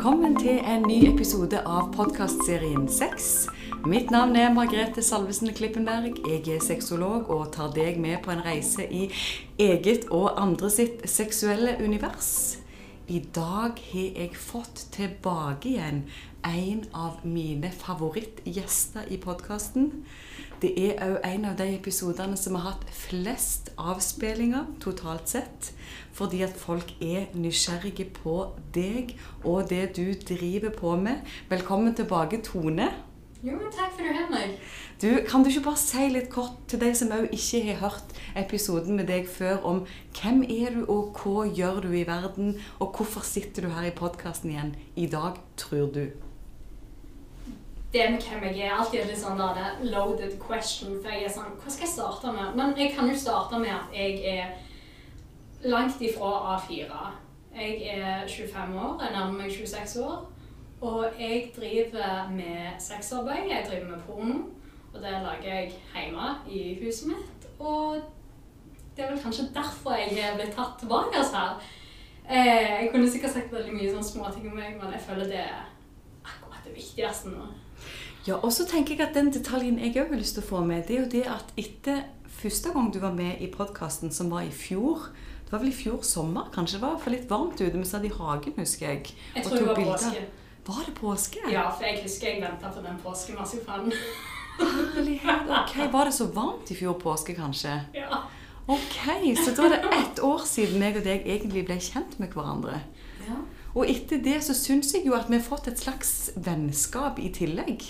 Velkommen til en ny episode av podkastserien Sex. Mitt navn er Margrethe Salvesen Klippenberg. Jeg er sexolog og tar deg med på en reise i eget og andre sitt seksuelle univers. I dag har jeg fått tilbake igjen en av mine favorittgjester i podkasten. Det er òg en av de episodene som har hatt flest avspillinger totalt sett. Fordi at folk er nysgjerrige på deg og det du driver på med. Velkommen tilbake, Tone. Jo, takk for har meg. Du, Kan du ikke bare si litt kort til de som òg ikke har hørt episoden med deg før, om hvem er du, og hva gjør du i verden, og hvorfor sitter du her i podkasten igjen i dag, tror du? Det med hvem jeg er, alltid litt sånn da, det loaded question. For jeg er sånn Hva skal jeg starte med? Men jeg kan jo starte med at jeg er langt ifra A4. Jeg er 25 år, jeg nærmer meg 26 år. Og jeg driver med sexarbeid. Jeg driver med porno. Og det lager jeg hjemme i huset mitt. Og det er vel kanskje derfor jeg er blitt tatt tilbake her. Eh, jeg kunne sikkert sagt veldig mye sånn småting om meg, men jeg føler det er akkurat det viktigste nå. Ja, og så tenker jeg at Den detaljen jeg òg har lyst til å få med, det er jo det at etter første gang du var med i podkasten, som var i fjor Det var vel i fjor sommer, kanskje? Det var for litt varmt ute. Vi satt i hagen, husker jeg. Jeg tror det var bilder. påske. Var det påske? Ja, for jeg husker jeg venta på den påskemarsipanen. Herlighet. Ok, Var det så varmt i fjor påske, kanskje? Ja. Ok, Så da er det ett år siden meg og deg egentlig ble kjent med hverandre. Ja. Og etter det så syns jeg jo at vi har fått et slags vennskap i tillegg.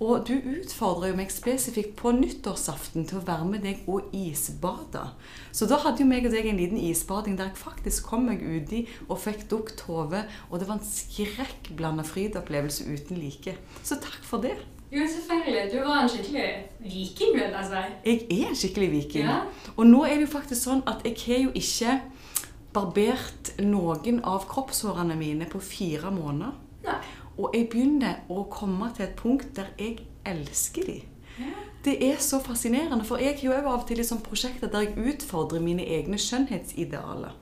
Og du utfordrer jo meg spesifikt på nyttårsaften til å være med deg og isbade. Så da hadde jo meg og deg en liten isbading der jeg faktisk kom meg uti og fikk dukt hodet. Og det var en skrekkblanda frydopplevelse uten like. Så takk for det. Jo, selvfølgelig. Du var en skikkelig viking, vil jeg si. Jeg er en skikkelig viking. Ja. Og nå er det jo faktisk sånn at jeg har jo ikke barbert noen av kroppshårene mine på fire måneder. Og jeg begynner å komme til et punkt der jeg elsker dem. Det er så fascinerende, for jeg har jo av og til liksom prosjekter der jeg utfordrer mine egne skjønnhetsidealer.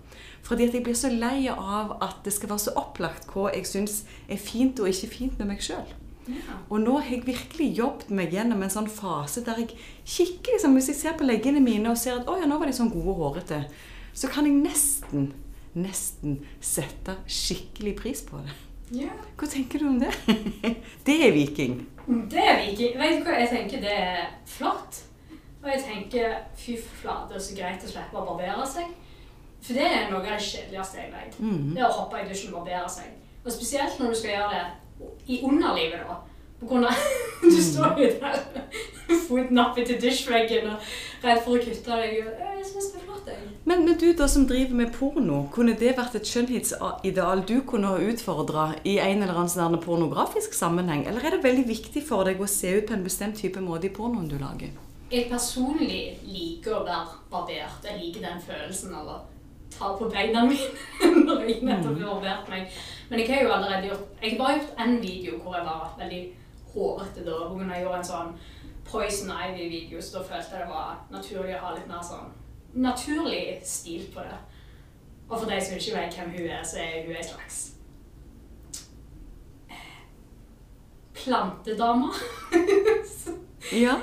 Fordi at jeg blir så lei av at det skal være så opplagt hva jeg syns er fint og ikke fint med meg sjøl. Ja. Og nå har jeg virkelig jobbet meg gjennom en sånn fase der jeg kikker liksom, Hvis jeg ser på leggene mine og ser at å ja, nå var de sånn gode og hårete, så kan jeg nesten, nesten sette skikkelig pris på det. Ja. Hva tenker du om det? det er viking. Det er viking. Vet du hva, jeg tenker det er flott. Og jeg tenker fy flate, så greit å slippe å barbere seg. For det er noe av det kjedeligste jeg vet. Mm. Det er å hoppe i dusjen og barbere seg. Og spesielt når du skal gjøre det i underlivet, da. På grunn av Du står jo der foten opp til dusjveggen og redd for å kutte deg. Jeg synes det er flott, jeg. Men, men, du da som driver med porno, kunne det vært et skjønnhetsideal du kunne ha utfordra i en eller annen sånn pornografisk sammenheng? Eller er det veldig viktig for deg å se ut på en bestemt type måte i pornoen du lager? Jeg personlig liker å være barbert. Jeg liker den følelsen av å ta på beina mine når jeg nettopp har barbert meg. Men jeg har jo allerede gjort Jeg har bare gjort én video hvor jeg var veldig hårete da. Hvor jeg gjorde en sånn Poison Ivy-video, så da følte jeg det var naturlig å ha litt mer sånn naturlig stil på det. Og for de som ikke vet hvem hun er, så er hun ei slags plantedame. ja.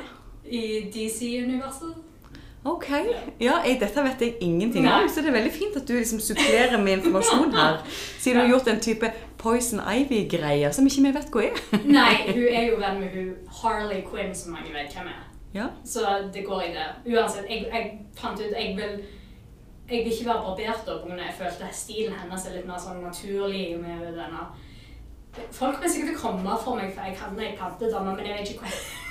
I DC-universet. Ok. Ja, jeg, dette vet jeg ingenting om, så det er veldig fint at du liksom supplerer med informasjon her. Siden du har gjort en type Poison Ivy-greie som ikke vi vet hva er. Nei, hun er jo venn med hun Harley Quinn, som mange vet hvem er. Ja. Så det går i det. Uansett, jeg, jeg fant ut jeg vil, jeg vil ikke være barbert pga. jeg følte stilen hennes er litt mer sånn naturlig med denne Folk vil sikkert komme for meg, for jeg kan jeg kan det, men jeg vet ikke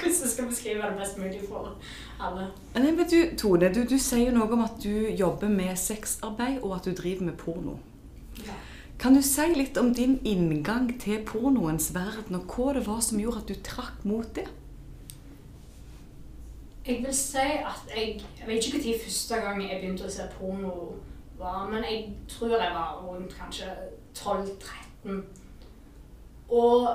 hvordan jeg skal beskrive det best mulig for alle. Nei, men du, Tone, du, du sier noe om at du jobber med sexarbeid, og at du driver med porno. Ja. Kan du si litt om din inngang til pornoens verden, og hva det var som gjorde at du trakk mot det? Jeg vil si at jeg Jeg vet ikke når første gang jeg begynte å se porno var, men jeg tror jeg var rundt kanskje 12-13. Og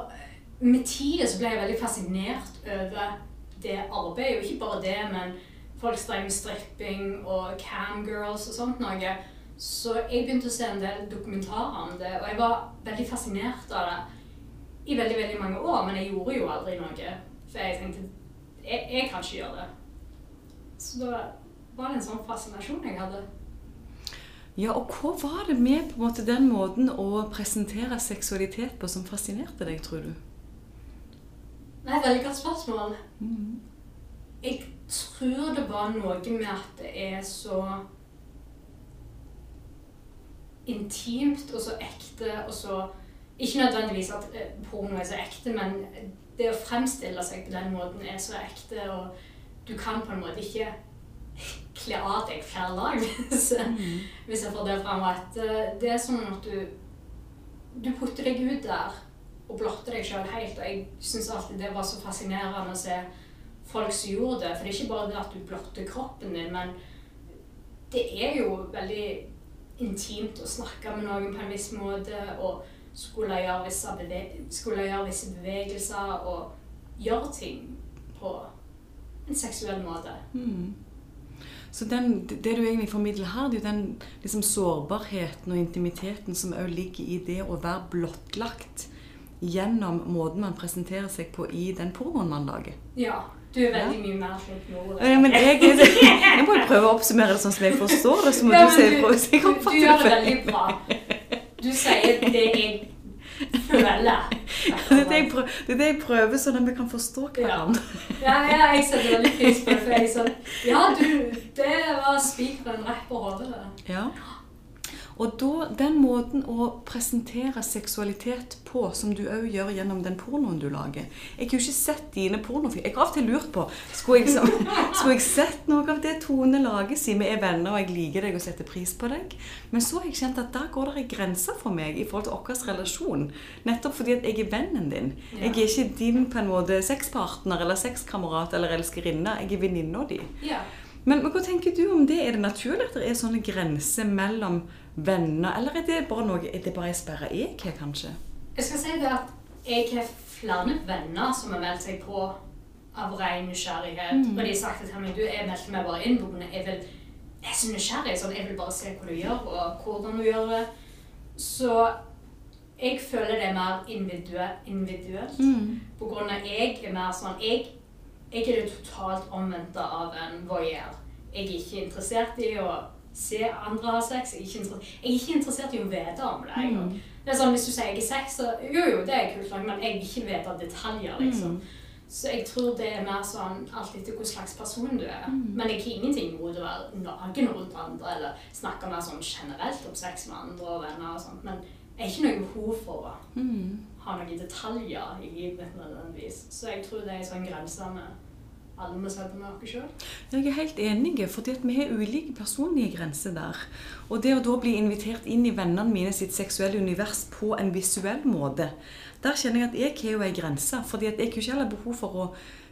med tida så ble jeg veldig fascinert over det arbeidet. Og ikke bare det, men folk drev med stripping og camgirls og sånt noe. Så jeg begynte å se en del dokumentarer om det, og jeg var veldig fascinert av det i veldig veldig mange år, men jeg gjorde jo aldri noe. For jeg tenkte jeg, jeg kan ikke gjøre det. Så da var det en sånn fascinasjon jeg hadde. Ja, og hva var det med på en måte den måten å presentere seksualitet på som fascinerte deg, tror du? Nei, veldig godt spørsmål. Mhm. Jeg tror det var noe med at det er så intimt og så ekte og så Ikke nødvendigvis at eh, porno er så ekte, men det å fremstille seg på den måten er så ekte, og du kan på en måte ikke kle av deg flere lag hvis, Mhm. hvis jeg får det fram. At eh, det er sånn at du du putter deg ut der og blotte deg sjøl helt. Og jeg syns alltid det var så fascinerende å se folk som gjorde det. For det er ikke bare det at du blotter kroppen din, men det er jo veldig intimt å snakke med noen på en viss måte og skulle gjøre visse, skulle gjøre visse bevegelser og gjøre ting på en seksuell måte. Mm. Så den, det du egentlig formidler her, det er jo den liksom, sårbarheten og intimiteten som òg ligger i det å være blottlagt gjennom måten man presenterer seg på i den pornoen man lager. Ja. Du er veldig mye mer flink med. Eh, Men jeg, jeg må jo prøve å oppsummere det sånn som jeg forstår det, så må Ja, du si men ifra hvis jeg du, du gjør det veldig bra. Du sier det jeg føler. Det er det jeg prøver, det det jeg prøver sånn at vi kan forstå hverandre. Ja, ja, jeg setter veldig pris på det. For jeg er sånn Ja, du, det var spikeren rett på hodet. Ja. Og da, den måten å presentere seksualitet på, som du òg gjør gjennom den pornoen du lager Jeg har jo ikke sett dine pornofilmer. Jeg har av og til lurt på Skulle jeg, skulle jeg sett noe av det Tone lager, siden vi er venner og jeg liker deg og setter pris på deg? Men så har jeg kjent at der går det en grense for meg i forhold til vår relasjon. Nettopp fordi at jeg er vennen din. Jeg er ikke din på en måte sexpartner eller sexkamerat eller elskerinne. Jeg er venninna di. Men, men hva tenker du om det? Er det naturlig at det er sånne grenser mellom venner, eller er det bare noe, er det bare ei sperre jeg har, kanskje? Jeg skal si det at jeg har flere venner som har meldt seg på av ren nysgjerrighet. Mm. Og de har sagt til meg du, jeg meldte meg bare inn grunn jeg vil jeg er så nysgjerrig. Sånn, jeg vil bare se hva du gjør, og hvordan du gjør det. Så jeg føler det er mer individue- individuelt. Mm. På grunn av jeg er mer sånn Jeg, jeg er det totalt omvendte av en voyeur. Jeg er ikke interessert i å se andre ha sex. Jeg er ikke, interessert, jeg er ikke interessert i å vite om det. Mm. Det er sånn, Hvis du sier jeg er sex, så jo jo, det er kult, nok, men jeg vil ikke vite detaljer. liksom. Mm. Så jeg tror det er mer sånn alt etter hvilken slags person du er. Mm. Men jeg har ingenting imot å være naken rundt andre eller snakke mer sånn generelt om sex med andre og venner og sånt. Men jeg har ikke noe behov for å Mm. ha noen detaljer i livet mitt nødvendigvis. Så jeg tror det er sånn grense vi alle må sette med oss sjøl. Jeg er helt enig, fordi vi har ulike personlige grenser der. Og det å da bli invitert inn i vennene mine sitt seksuelle univers på en visuell måte, der kjenner jeg at jeg har jo ei grense. fordi jeg har ikke heller behov for å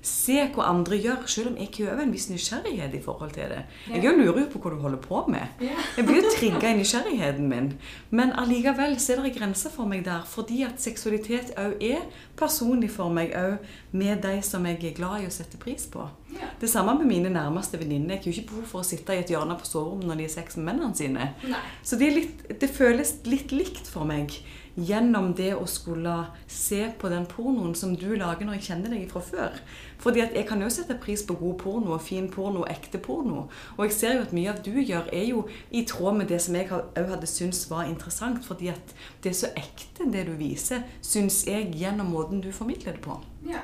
se hva andre gjør, selv om jeg har jo en viss nysgjerrighet i forhold til det. Jeg jo lurer jo på hva du holder på med. Ja. Jeg blir jo trigga i nysgjerrigheten min. Men allikevel så er det en grense for meg der, fordi at seksualitet òg er personlig for meg òg med de som jeg er glad i å sette pris på. Ja. Det samme med mine nærmeste venninner. Jeg har jo ikke behov for å sitte i et hjørne på soverommet når de har sex med mennene sine. Nei. Så det, litt, det føles litt likt for meg gjennom det å skulle se på den pornoen som du lager når jeg kjenner deg fra før. Fordi at jeg kan jo sette pris på god porno og fin porno og ekte porno. Og jeg ser jo at mye av du gjør, er jo i tråd med det som jeg òg hadde syntes var interessant. Fordi at det er så ekte, det du viser, syns jeg, gjennom måten du formidler det på. Ja.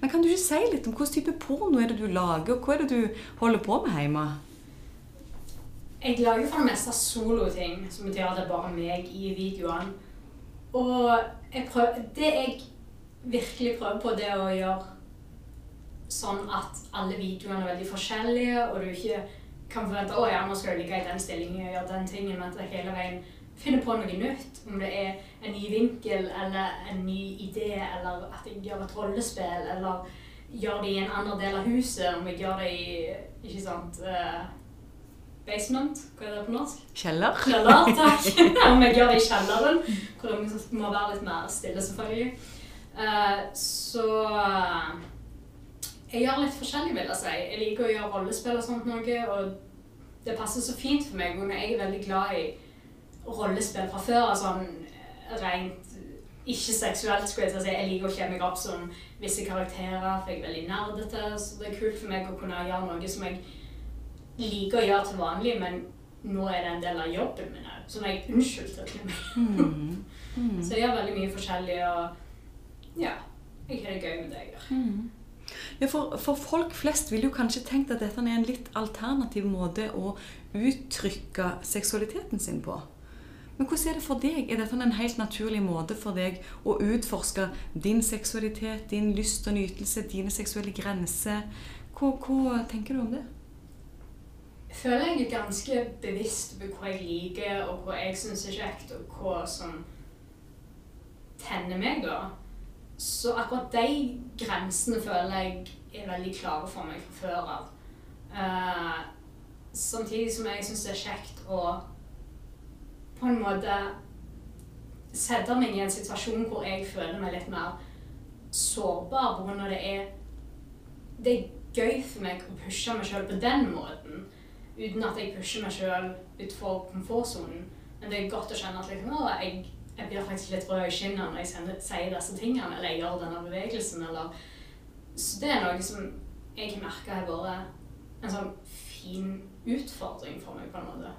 Men kan du ikke si litt om hvilken type porno er det du lager, og hva er det du holder på med hjemme? Jeg lager for det meste soloting, som betyr at det er bare meg i videoene. Og jeg prøver, det jeg virkelig prøver på, det å gjøre sånn at alle videoene er veldig forskjellige, og du ikke kan forvente å ja, nå skal du ligge i den stillingen og gjøre den tingen, men at jeg hele veien finner på noe nytt. Om det er en ny vinkel, eller en ny idé, eller at jeg gjør et rollespill, eller gjør det i en annen del av huset, om jeg gjør det i ikke sant, eh, basement, hva er det på norsk? Kjeller? Kjeller, takk. Om jeg gjør det i kjelleren, hvor det må være litt mer stille, selvfølgelig. Uh, så jeg gjør litt forskjellig, vil jeg si. Jeg liker å gjøre rollespill og sånt noe, og det passer så fint for meg. Og jeg er veldig glad i rollespill fra før. sånn rent ikke seksuelt, skulle jeg til å si. Jeg liker å kle meg opp som visse karakterer, for jeg er veldig nerdete. Så det er kult for meg å kunne gjøre noe som jeg liker å gjøre til vanlig, men nå er det en del av jobben min òg. Som jeg unnskyldte til meg. Mm. Mm. Så jeg gjør veldig mye forskjellig, og ja, jeg har det gøy med det jeg gjør. Mm. Ja, for, for folk flest ville jo kanskje tenkt at dette er en litt alternativ måte å uttrykke seksualiteten sin på. Men hvordan er det for deg? Er dette en helt naturlig måte for deg å utforske din seksualitet, din lyst og nytelse, dine seksuelle grenser? Hva, hva tenker du om det? Føler jeg er ganske bevisst på hva jeg liker, og hva jeg syns er kjekt, og hva som tenner meg, da. Så akkurat de grensene føler jeg er veldig klare for meg fra før av. Uh, samtidig som jeg syns det er kjekt å på en måte sette meg i en situasjon hvor jeg føler meg litt mer sårbar pga. det er Det er gøy for meg å pushe meg sjøl på den måten, uten at jeg pusher meg sjøl utfor komfortsonen. Men det er godt å kjenne at liksom, å, jeg, jeg, blir faktisk litt rød i kinnet når jeg sier disse tingene, eller jeg gjør denne bevegelsen, eller Så det er noe som jeg har merka har vært en sånn fin utfordring for meg, på en måte.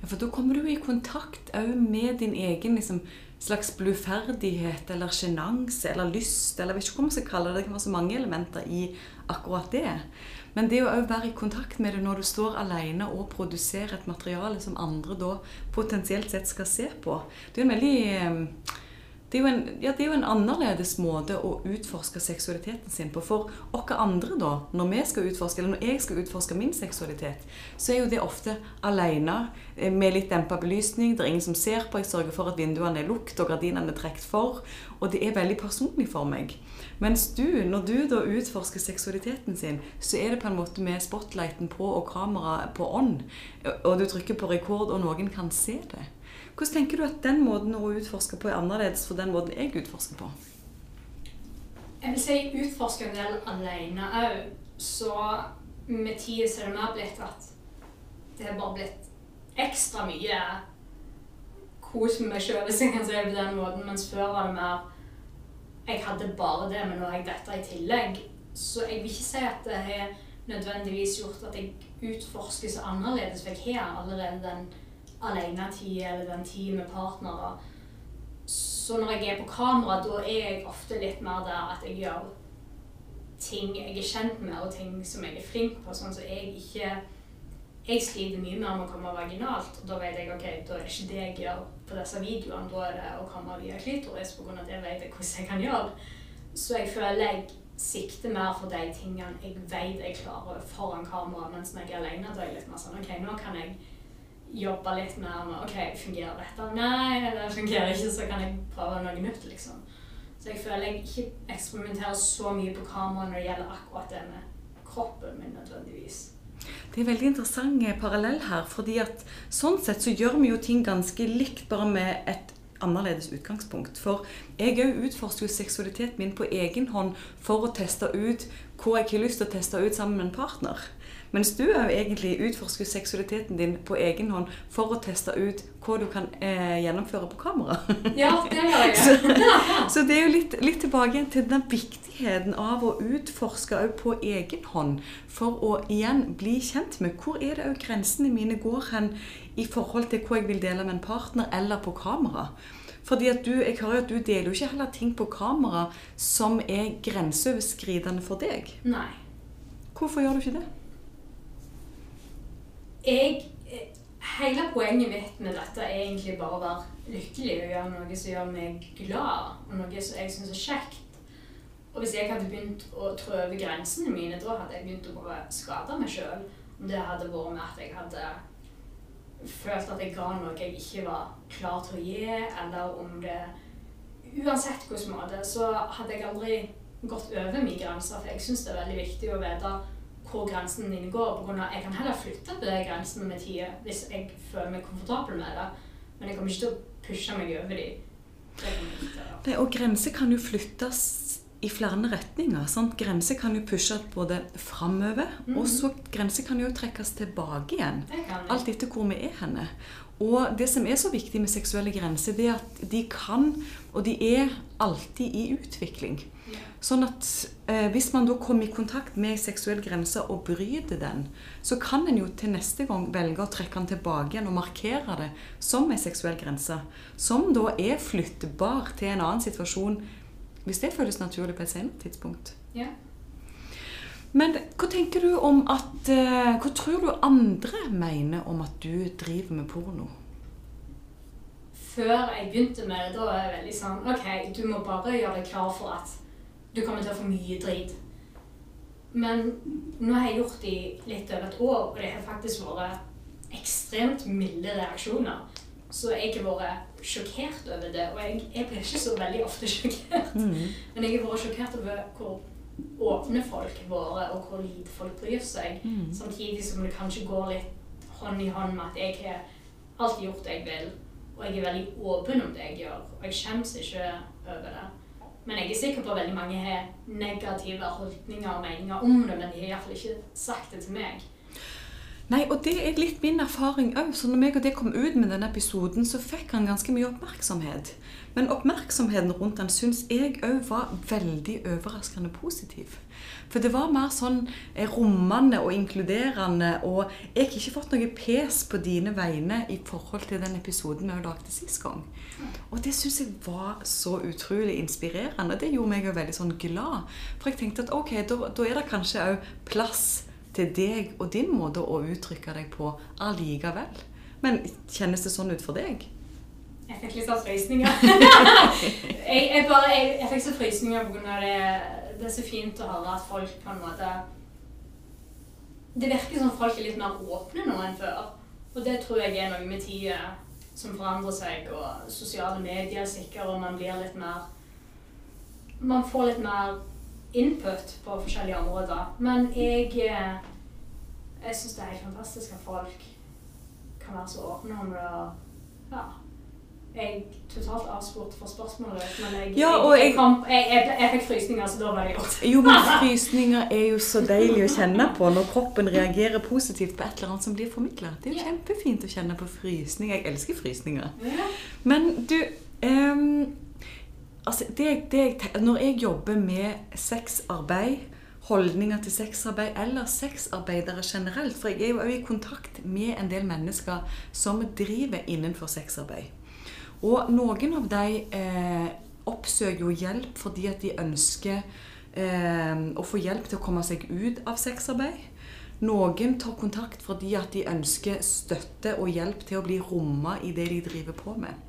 Ja, For da kommer du i kontakt òg med din egen liksom, slags bluferdighet eller sjenanse eller lyst, eller jeg vet ikke hva man skal kalle det. Det kan være så mange elementer i akkurat det. Men det å være i kontakt med det når du står alene og produserer et materiale som andre da potensielt sett skal se på, det er en veldig eh, det er, en, ja, det er jo en annerledes måte å utforske seksualiteten sin på. For oss andre, da, når vi skal utforske, eller når jeg skal utforske min seksualitet, så er jo det ofte alene, eh, med litt dempa belysning. Det er ingen som ser på. Jeg sørger for at vinduene er lukket og gardinene er trukket for. Og det er veldig personlig for meg. Mens du, når du da utforsker seksualiteten sin, så er det på en måte med spotlighten på og kameraet på on, og du trykker på rekord, og noen kan se det. Hvordan tenker du at den måten å utforske på er annerledes for den måten jeg utforsker på? Jeg vil si utforsker en del alene òg. Så med tida så er det mer blitt at det har bare blitt ekstra mye kos med meg sjøl, hvis jeg kan si det på den måten. Mens før var det mer Jeg hadde bare det, men nå har jeg dette i tillegg. Så jeg vil ikke si at det har nødvendigvis gjort at jeg utforsker så annerledes, for jeg har allerede den alenetida eller den tiden med partnere. Så når jeg er på kamera, da er jeg ofte litt mer der at jeg gjør ting jeg er kjent med, og ting som jeg er flink på. Sånn så jeg ikke Jeg sliter mye mer om å komme vaginalt, og da vet jeg ok, da er ikke det jeg gjør på disse videoene. Da er det å komme via klitoris, på grunn av det vet jeg hvordan jeg kan gjøre. Så jeg føler jeg sikter mer for de tingene jeg vet jeg klarer foran kamera, mens jeg er alene, da er jeg litt mer sånn OK, nå kan jeg jobbe litt mer med OK, fungerer dette? Nei, det fungerer ikke, så kan jeg prøve noe nytt, liksom. Så jeg føler jeg ikke eksperimenterer så mye på kamera når det gjelder akkurat det med kroppen min nødvendigvis. Det er veldig interessant eh, parallell her. fordi at sånn sett så gjør vi jo ting ganske likt, bare med et annerledes utgangspunkt. For jeg òg utforsker jo seksualiteten min på egen hånd for å teste ut hva jeg har lyst til å teste ut sammen med en partner. Mens du jo egentlig utforsker seksualiteten din på egen hånd for å teste ut hva du kan eh, gjennomføre på kamera. Ja, det gjør jeg. så, så, det er jo litt, litt tilbake til den viktigheten av å utforske òg på egen hånd. For å igjen bli kjent med hvor er det òg grensene mine går hen i forhold til hva jeg vil dele med en partner eller på kamera. Fordi at du, Jeg hører at du deler jo ikke heller ting på kamera som er grenseoverskridende for deg. Nei. Hvorfor gjør du ikke det? Jeg Hele poenget mitt med dette er egentlig bare å være lykkelig og gjøre noe som gjør meg glad, og noe som jeg syns er kjekt. Og hvis jeg hadde begynt å trå over grensene mine, da hadde jeg begynt å bare skade meg sjøl. Om det hadde vært med at jeg hadde følt at jeg ga noe jeg ikke var klar til å gi, eller om det Uansett hvordan måte, så hadde jeg aldri gått over min grenser, for jeg syns det er veldig viktig å vite hvor grensen min går. På grunn av, jeg kan heller flytte på de grensene med tida hvis jeg føler meg komfortabel med det. Men jeg kommer ikke til å pushe meg over dem. Nei, og grenser kan jo flyttes i flere retninger. Sant? Grenser kan jo pushe både framover, Mhm. og så grenser kan jo trekkes tilbake igjen. Alt etter hvor vi er henne. Og det som er så viktig med seksuelle grenser, det er at de kan, og de er alltid i utvikling. Sånn at eh, hvis man da kommer i kontakt med ei seksuell grense og bryter den, så kan en jo til neste gang velge å trekke den tilbake igjen og markere det som en seksuell grense. Som da er flyttbar til en annen situasjon, hvis det føles naturlig på et senere tidspunkt. Ja. Men hva tenker du om at eh, Hva tror du andre mener om at du driver med porno? Før jeg begynte med det, da var jeg veldig sånn OK, du må bare gjøre deg klar for at du kommer til å få mye drit. Men nå har jeg gjort det i litt over et år, og det har faktisk vært ekstremt milde reaksjoner. Så jeg har vært sjokkert over det. Og jeg, jeg blir ikke så veldig ofte sjokkert. Men jeg har vært sjokkert over hvor åpne folk våre, og hvor lite folk bryr seg. Mm. Samtidig som det kanskje går litt hånd i hånd med at jeg har alltid gjort det jeg vil. Og jeg er veldig åpen om det jeg gjør, og jeg skjemmes ikke over det. Men jeg er sikker på at veldig mange har negative holdninger og meninger om det, men de har iallfall ikke sagt det til meg. Nei, og det er litt min erfaring òg. Så når meg og det kom ut med denne episoden, så fikk han ganske mye oppmerksomhet. Men oppmerksomheten rundt han syns jeg òg var veldig overraskende positiv. For det var mer sånn eh, rommende og inkluderende, og jeg har ikke fått noe pes på dine vegne i forhold til den episoden vi lagde sist gang. Og det syns jeg var så utrolig inspirerende. Det gjorde meg jo veldig sånn glad. For jeg tenkte at ok, da, da er det kanskje òg plass til deg og din måte å uttrykke deg på allikevel. Men kjennes det sånn ut for deg? Jeg fikk litt sånn frysninger. jeg, jeg, bare, jeg, jeg fikk så frysninger pga. det Det er så fint å høre at folk på en måte Det virker som folk er litt mer åpne nå enn før. Og det tror jeg er noe med tida som forandrer seg, og sosiale medier sikkert, og man blir litt mer Man får litt mer input på forskjellige områder. Men jeg eh, Jeg syns det er helt fantastisk at folk kan være så åpne om det. og ja. Jeg totalt avspurt for spørsmålet, men jeg, Ja, jeg, jeg- kom, jeg, fikk frysninger, så da var det gjort. Jo, men frysninger er jo så deilig å kjenne på når kroppen reagerer positivt på et eller annet som blir formidla. Det er jo Ja. kjempefint å kjenne på frysninger. Jeg elsker frysninger. Ja. Men du ehm, altså det, det Når jeg jobber med sexarbeid, holdninger til sexarbeid eller sexarbeidere generelt For jeg er jo i kontakt med en del mennesker som driver innenfor sexarbeid. Og noen av de eh, oppsøker jo hjelp fordi at de ønsker eh, å få hjelp til å komme seg ut av sexarbeid. Noen tar kontakt fordi at de ønsker støtte og hjelp til å bli romma i det de driver på med.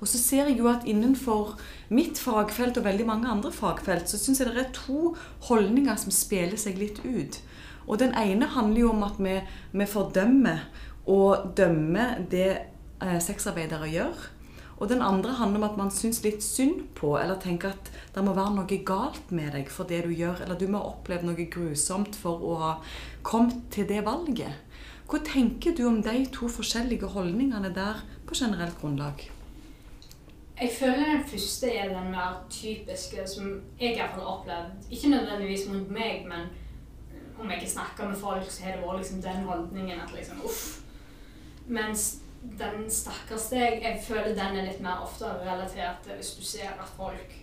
Og så ser jeg jo at innenfor mitt fagfelt og veldig mange andre fagfelt, så syns jeg det er to holdninger som spiller seg litt ut. Og den ene handler jo om at vi, vi fordømmer og dømmer det eh, sexarbeidere gjør. Og den andre handler om at man syns litt synd på, eller tenker at det må være noe galt med deg for det du gjør, eller du må ha opplevd noe grusomt for å ha kommet til det valget. Hva tenker du om de to forskjellige holdningene der på generelt grunnlag? Jeg føler den første er den mer typiske, som jeg har opplevd. Ikke nødvendigvis mot meg, men om jeg ikke snakker med folk, så har det vært liksom den holdningen at liksom uff. Mens den stakkars deg, jeg føler den er litt mer ofte relatert til hvis du ser at folk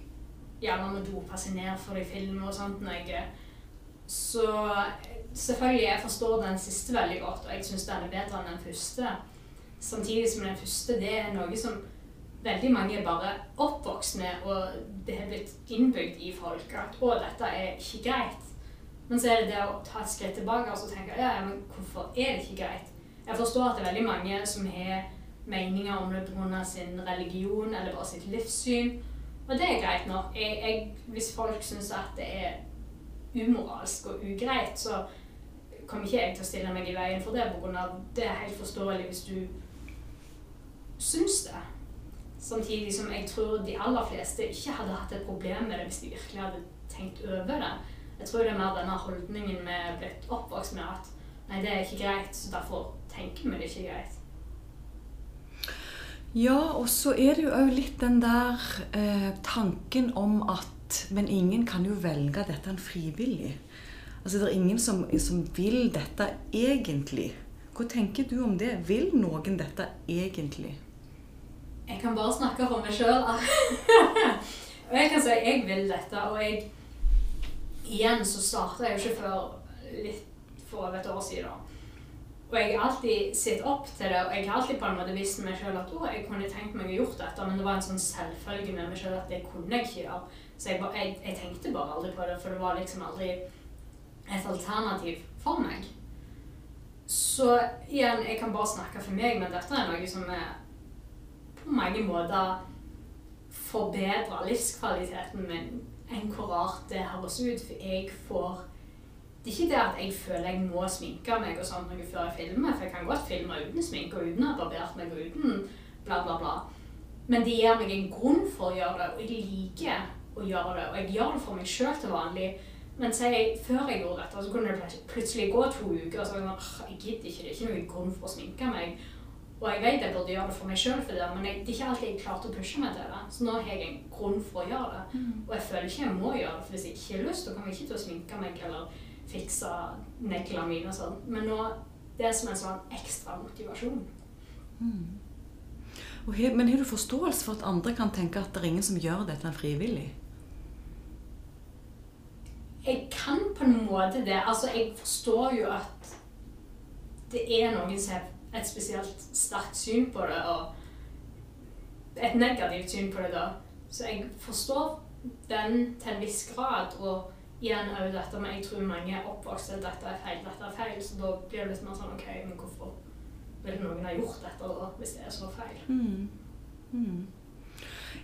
gjerne må dope seg ned for i film og sånt. Når jeg, så selvfølgelig, jeg forstår den siste veldig godt, og jeg syns den er bedre enn den første. Samtidig som den første, det er noe som veldig mange er bare oppvokst med, og det har blitt innbygd i folk at å, dette er ikke greit. Men så er det det å ta et skritt tilbake og så tenke ja, ja, men hvorfor er det ikke greit? Jeg forstår at det er veldig mange som har meninger om det pga. sin religion eller bare sitt livssyn. Og det er greit nok. Jeg, jeg, hvis folk syns at det er umoralsk og ugreit, så kommer ikke jeg til å stille meg i veien for det. Av det er helt forståelig hvis du syns det. Samtidig som jeg tror de aller fleste ikke hadde hatt et problem med det hvis de virkelig hadde tenkt over det. Jeg tror det er mer denne holdningen vi er blitt oppvokst med at nei, det er ikke greit, så derfor tenker vi det ikke er greit. Ja, og så er det jo òg litt den der eh, tanken om at men ingen kan jo velge dette frivillig. Altså, Det er ingen som, som vil dette egentlig. Hva tenker du om det? Vil noen dette egentlig? Jeg kan bare snakke for meg sjøl. og jeg kan si jeg vil dette. Og jeg Igjen så starta jeg jo ikke før litt for over et år siden. Og jeg har alltid sett opp til det, og jeg har alltid på en måte visst meg sjøl at å, jeg kunne tenkt meg å gjort dette, men det var en sånn selvfølge med meg sjøl at det kunne jeg ikke gjøre. Så jeg, jeg, jeg, tenkte bare aldri på det, for det var liksom aldri et alternativ for meg. Så igjen, jeg kan bare snakke for meg, men dette er noe som er på mange måter forbedre livskvaliteten min enn hvor rart det høres ut, for jeg får det er ikke det at jeg føler jeg må sminke meg og sånn før jeg filmer, for jeg kan godt filme uten sminke og uten å ha barbert meg og uten bla, bla, bla. Men det gir meg en grunn for å gjøre det, og jeg liker å gjøre det. Og jeg gjør det for meg sjøl til vanlig. Men jeg, før jeg gjorde dette, så kunne det plutselig gå to uker, og så var jeg sånn Jeg gidder ikke, det er ikke noen grunn for å sminke meg. Og jeg vet jeg burde gjøre det for meg sjøl, men jeg, det er ikke alltid jeg klarte å pushe meg til det. Så nå har jeg en grunn for å gjøre det. Mm. Og jeg føler ikke jeg må gjøre det, for hvis jeg ikke har lyst, så kommer jeg ikke til å sminke meg eller fikse neglene mine og sånn. Men nå det er som en sånn ekstra motivasjon. Mm. He, men har du forståelse for at andre kan tenke at det er ingen som gjør dette frivillig? Jeg kan på en måte det. Altså, jeg forstår jo at det er noen som har et spesielt sterkt syn på det, og et negativt syn på det, da. Så jeg forstår den til en viss grad. og igjen òg dette med Jeg tror mange er oppvokst til dette er feil, dette er feil. Så da blir det litt mer sånn OK, men hvorfor vil noen ha gjort dette da, hvis det er så feil? Mm. Mm.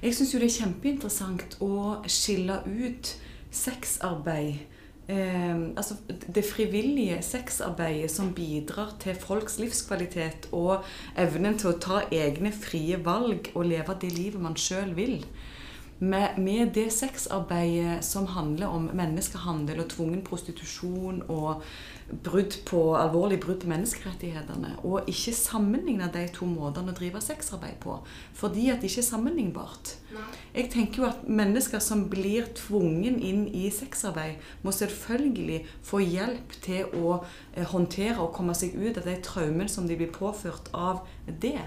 Jeg syns jo det er kjempeinteressant å skille ut sexarbeid eh, altså det frivillige sexarbeidet som bidrar til folks livskvalitet og evnen til å ta egne frie valg og leve det livet man sjøl vil med, med, det sexarbeidet som handler om menneskehandel og tvungen prostitusjon og brudd på, alvorlig brudd på menneskerettighetene, og ikke sammenligne de to måtene å drive sexarbeid på, fordi at det ikke er sammenlignbart. Jeg tenker jo at mennesker som blir tvungen inn i sexarbeid, må selvfølgelig få hjelp til å eh, håndtere og komme seg ut av de traumene som de blir påført av det.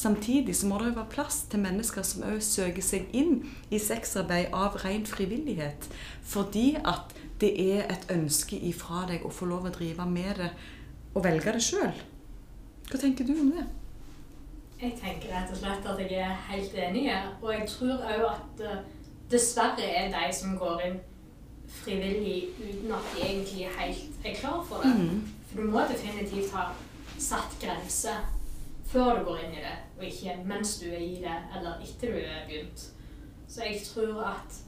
Samtidig så må det jo være plass til mennesker som òg søker seg inn i sexarbeid av ren frivillighet. Fordi at det er et ønske ifra deg å få lov å drive med det og velge det sjøl. Hva tenker du om det? Jeg tenker rett og slett at jeg er helt enig. Og jeg tror òg at uh, dessverre er de som går inn frivillig uten at de egentlig helt er klar for det. Mm. For du må definitivt ha satt grenser før du går inn i det, og ikke mens du er i det, eller etter du er begynt. Så jeg tror at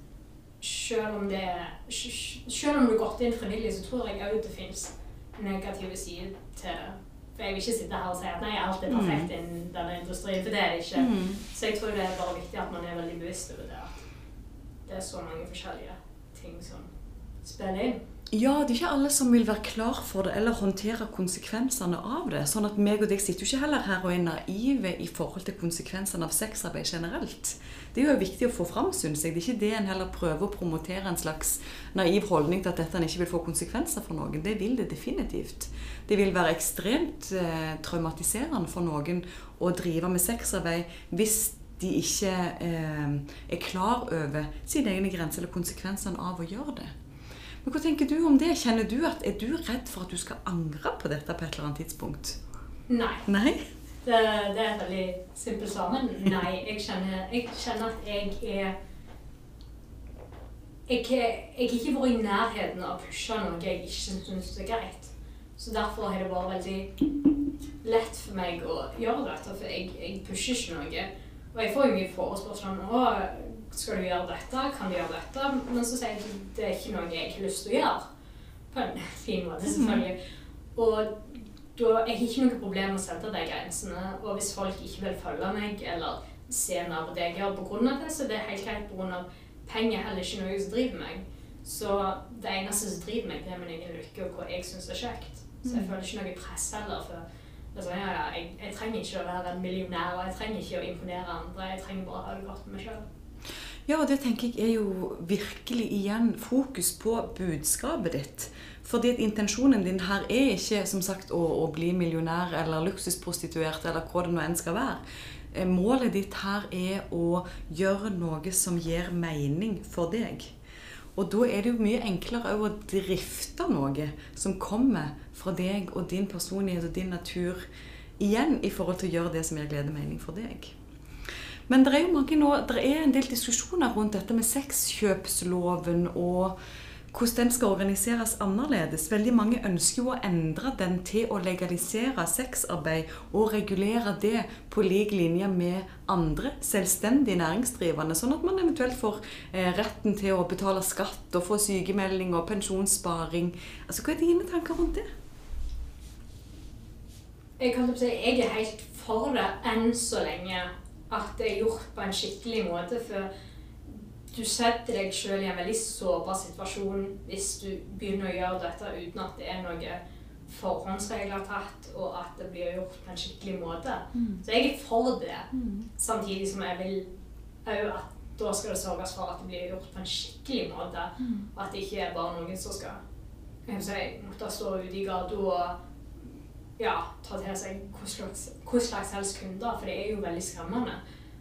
selv om, det, selv om du har gått inn frivillig, så tror jeg òg det fins negative sider til det. For jeg vil ikke sitte her og si at nei, alt er perfekt mm. innen denne industrien, for det er det ikke. Mm. Så jeg tror det er bare viktig at man er veldig bevisst over det. At det er så mange forskjellige ting som spiller inn. Ja, det er ikke alle som vil være klar for det eller håndtere konsekvensene av det. Sånn at meg og deg sitter jo ikke heller her og er naive i forhold til konsekvensene av sexarbeid generelt. Det er jo viktig å få fram, syns jeg. Det er ikke det en heller prøver å promotere en slags naiv holdning til at dette ikke vil få konsekvenser for noen. Det vil det definitivt. Det vil være ekstremt eh, traumatiserende for noen å drive med sexarbeid hvis de ikke eh, er klar over sine egne grenser eller konsekvensene av å gjøre det. Men Hva tenker du om det? Kjenner du at, Er du redd for at du skal angre på dette på et eller annet tidspunkt? Nei. Nei? Det, det er et veldig simpelt svar, men nei. Jeg kjenner, jeg kjenner, at jeg er jeg, jeg har ikke vært i nærheten av å pushe noe jeg ikke syns er greit. Så derfor har det vært veldig lett for meg å gjøre dette, for jeg, jeg pusher ikke noe. Og jeg får jo mye forespørsler om skal du gjøre dette? Kan du gjøre dette? Men så sier jeg at det er ikke noe jeg har lyst til å gjøre. På en fin måte, mhm. selvfølgelig. Og da jeg har ikke noe problem med å sette de grensene. Og hvis folk ikke vil følge meg eller se mer på det jeg gjør pga. det, så det er helt greit pga. penger heller ikke noe som driver meg. Så det eneste som driver meg, det er min egen lykke og hva jeg syns er kjekt. Så jeg mhm. føler ikke noe press heller. for Altså, ja, ja, jeg, jeg, trenger ikke å være en millionær, og jeg trenger ikke å imponere andre. Jeg trenger bare å ha det godt med meg sjøl. Ja, og det tenker jeg er jo virkelig igjen fokus på budskapet ditt. Fordi at intensjonen din her er ikke som sagt å, å bli millionær eller luksusprostituert eller hva det nå enn skal være. Eh, målet ditt her er å gjøre noe som gir mening for deg. Og da er det jo mye enklere å drifte noe som kommer fra deg og din personlighet og din natur igjen i forhold til å gjøre det som gir glede og mening for deg. Men det er jo mange nå, det er en del diskusjoner rundt dette med sexkjøpsloven og hvordan den skal organiseres annerledes. Veldig mange ønsker jo å endre den til å legalisere sexarbeid og regulere det på lik linje med andre selvstendig næringsdrivende, sånn at man eventuelt får eh, retten til å betale skatt og få sykemelding og pensjonssparing. Altså, Hva er dine tanker rundt det? Jeg kan si jeg er helt for det enn så lenge at det er gjort på en skikkelig måte. for du setter deg selv i en veldig sårbar situasjon hvis du begynner å gjøre dette uten at det er noe forhåndsregler tatt, og at det blir gjort på en skikkelig måte. Mm. Så jeg er for det, mm. samtidig som jeg vil òg at da skal det sørges for at det blir gjort på en skikkelig måte. Mm. Og at det ikke er bare noen som skal jeg si, måtte stå ute i gata og ja, ta til seg hva slags, helst kunder, for det er jo veldig skremmende.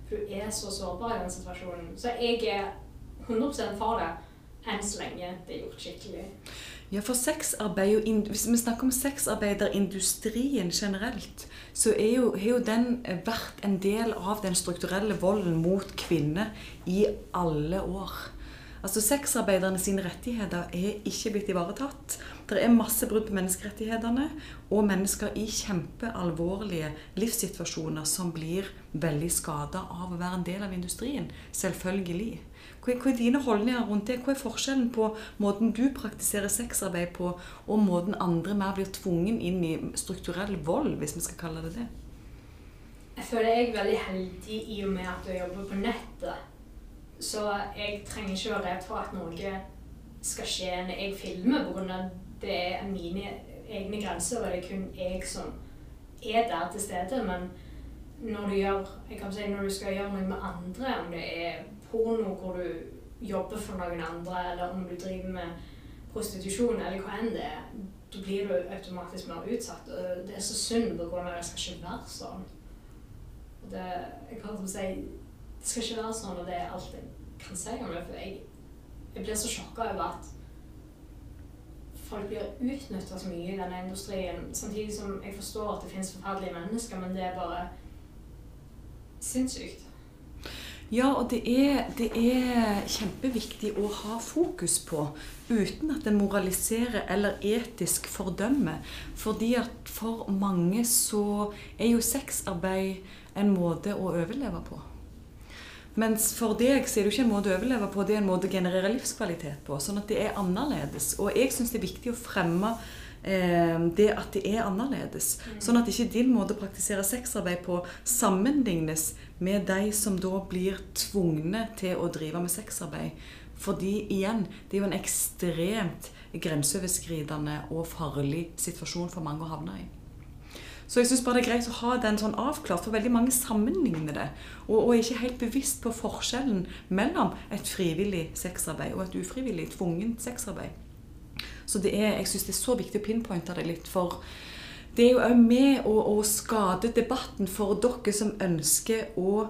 For du er så sårbar i den situasjonen. Så jeg er 100 for det enn så lenge det er gjort skikkelig. Ja, for sexarbeid, Hvis vi snakker om sexarbeiderindustrien generelt, så er jo, har jo den vært en del av den strukturelle volden mot kvinner i alle år. Altså Sexarbeiderne sine rettigheter er ikke blitt ivaretatt. Det er masse brudd på menneskerettighetene, og mennesker i kjempealvorlige livssituasjoner som blir veldig skada av å være en del av industrien. Selvfølgelig. Hva er dine holdninger rundt det? Hva er forskjellen på måten du praktiserer sexarbeid på, og måten andre mer blir tvungen inn i strukturell vold, hvis vi skal kalle det det? Jeg føler jeg er veldig heldig i og med at jeg jobber på nettet. Så jeg trenger ikke være redd for at noe skal skje når jeg filmer, pga. Det er mine egne grenser, og det er kun jeg som er der til stede. Men når du, gjør, si, når du skal gjøre noe med andre, om det er porno hvor du jobber for noen andre, eller om du driver med prostitusjon, eller hva enn det er, da blir du automatisk mer utsatt. Og det er så synd på grunn av det skal ikke være sånn. Det, jeg kan si, det skal ikke være sånn, og det er alt jeg kan si om det. For jeg, jeg blir så sjokka over at folk blir utnytta så mye i denne industrien. Samtidig som jeg forstår at det finnes forferdelige mennesker, men det er bare sinnssykt. Ja, og det er, det er, kjempeviktig å ha fokus på uten at en moraliserer eller etisk fordømmer. Fordi at for mange så er jo sexarbeid en måte å overleve på. Mens for deg så er det jo ikke en måte å overleve på, det er en måte å generere livskvalitet på. Sånn at det er annerledes. Og jeg syns det er viktig å fremme eh, det at det er annerledes. Mm. Sånn at ikke din måte å praktisere sexarbeid på sammenlignes med de som da blir tvungne til å drive med sexarbeid. Fordi igjen, det er jo en ekstremt grenseoverskridende og farlig situasjon for mange å havne i. Så jeg syns bare det er greit å ha den sånn avklart, for veldig mange sammenligner det. Og, og er ikke helt bevisst på forskjellen mellom et frivillig sexarbeid og et ufrivillig, tvungent sexarbeid. Så det er, jeg syns det er så viktig å pinpointe det litt, for det er jo òg med å, å skade debatten for dere som ønsker å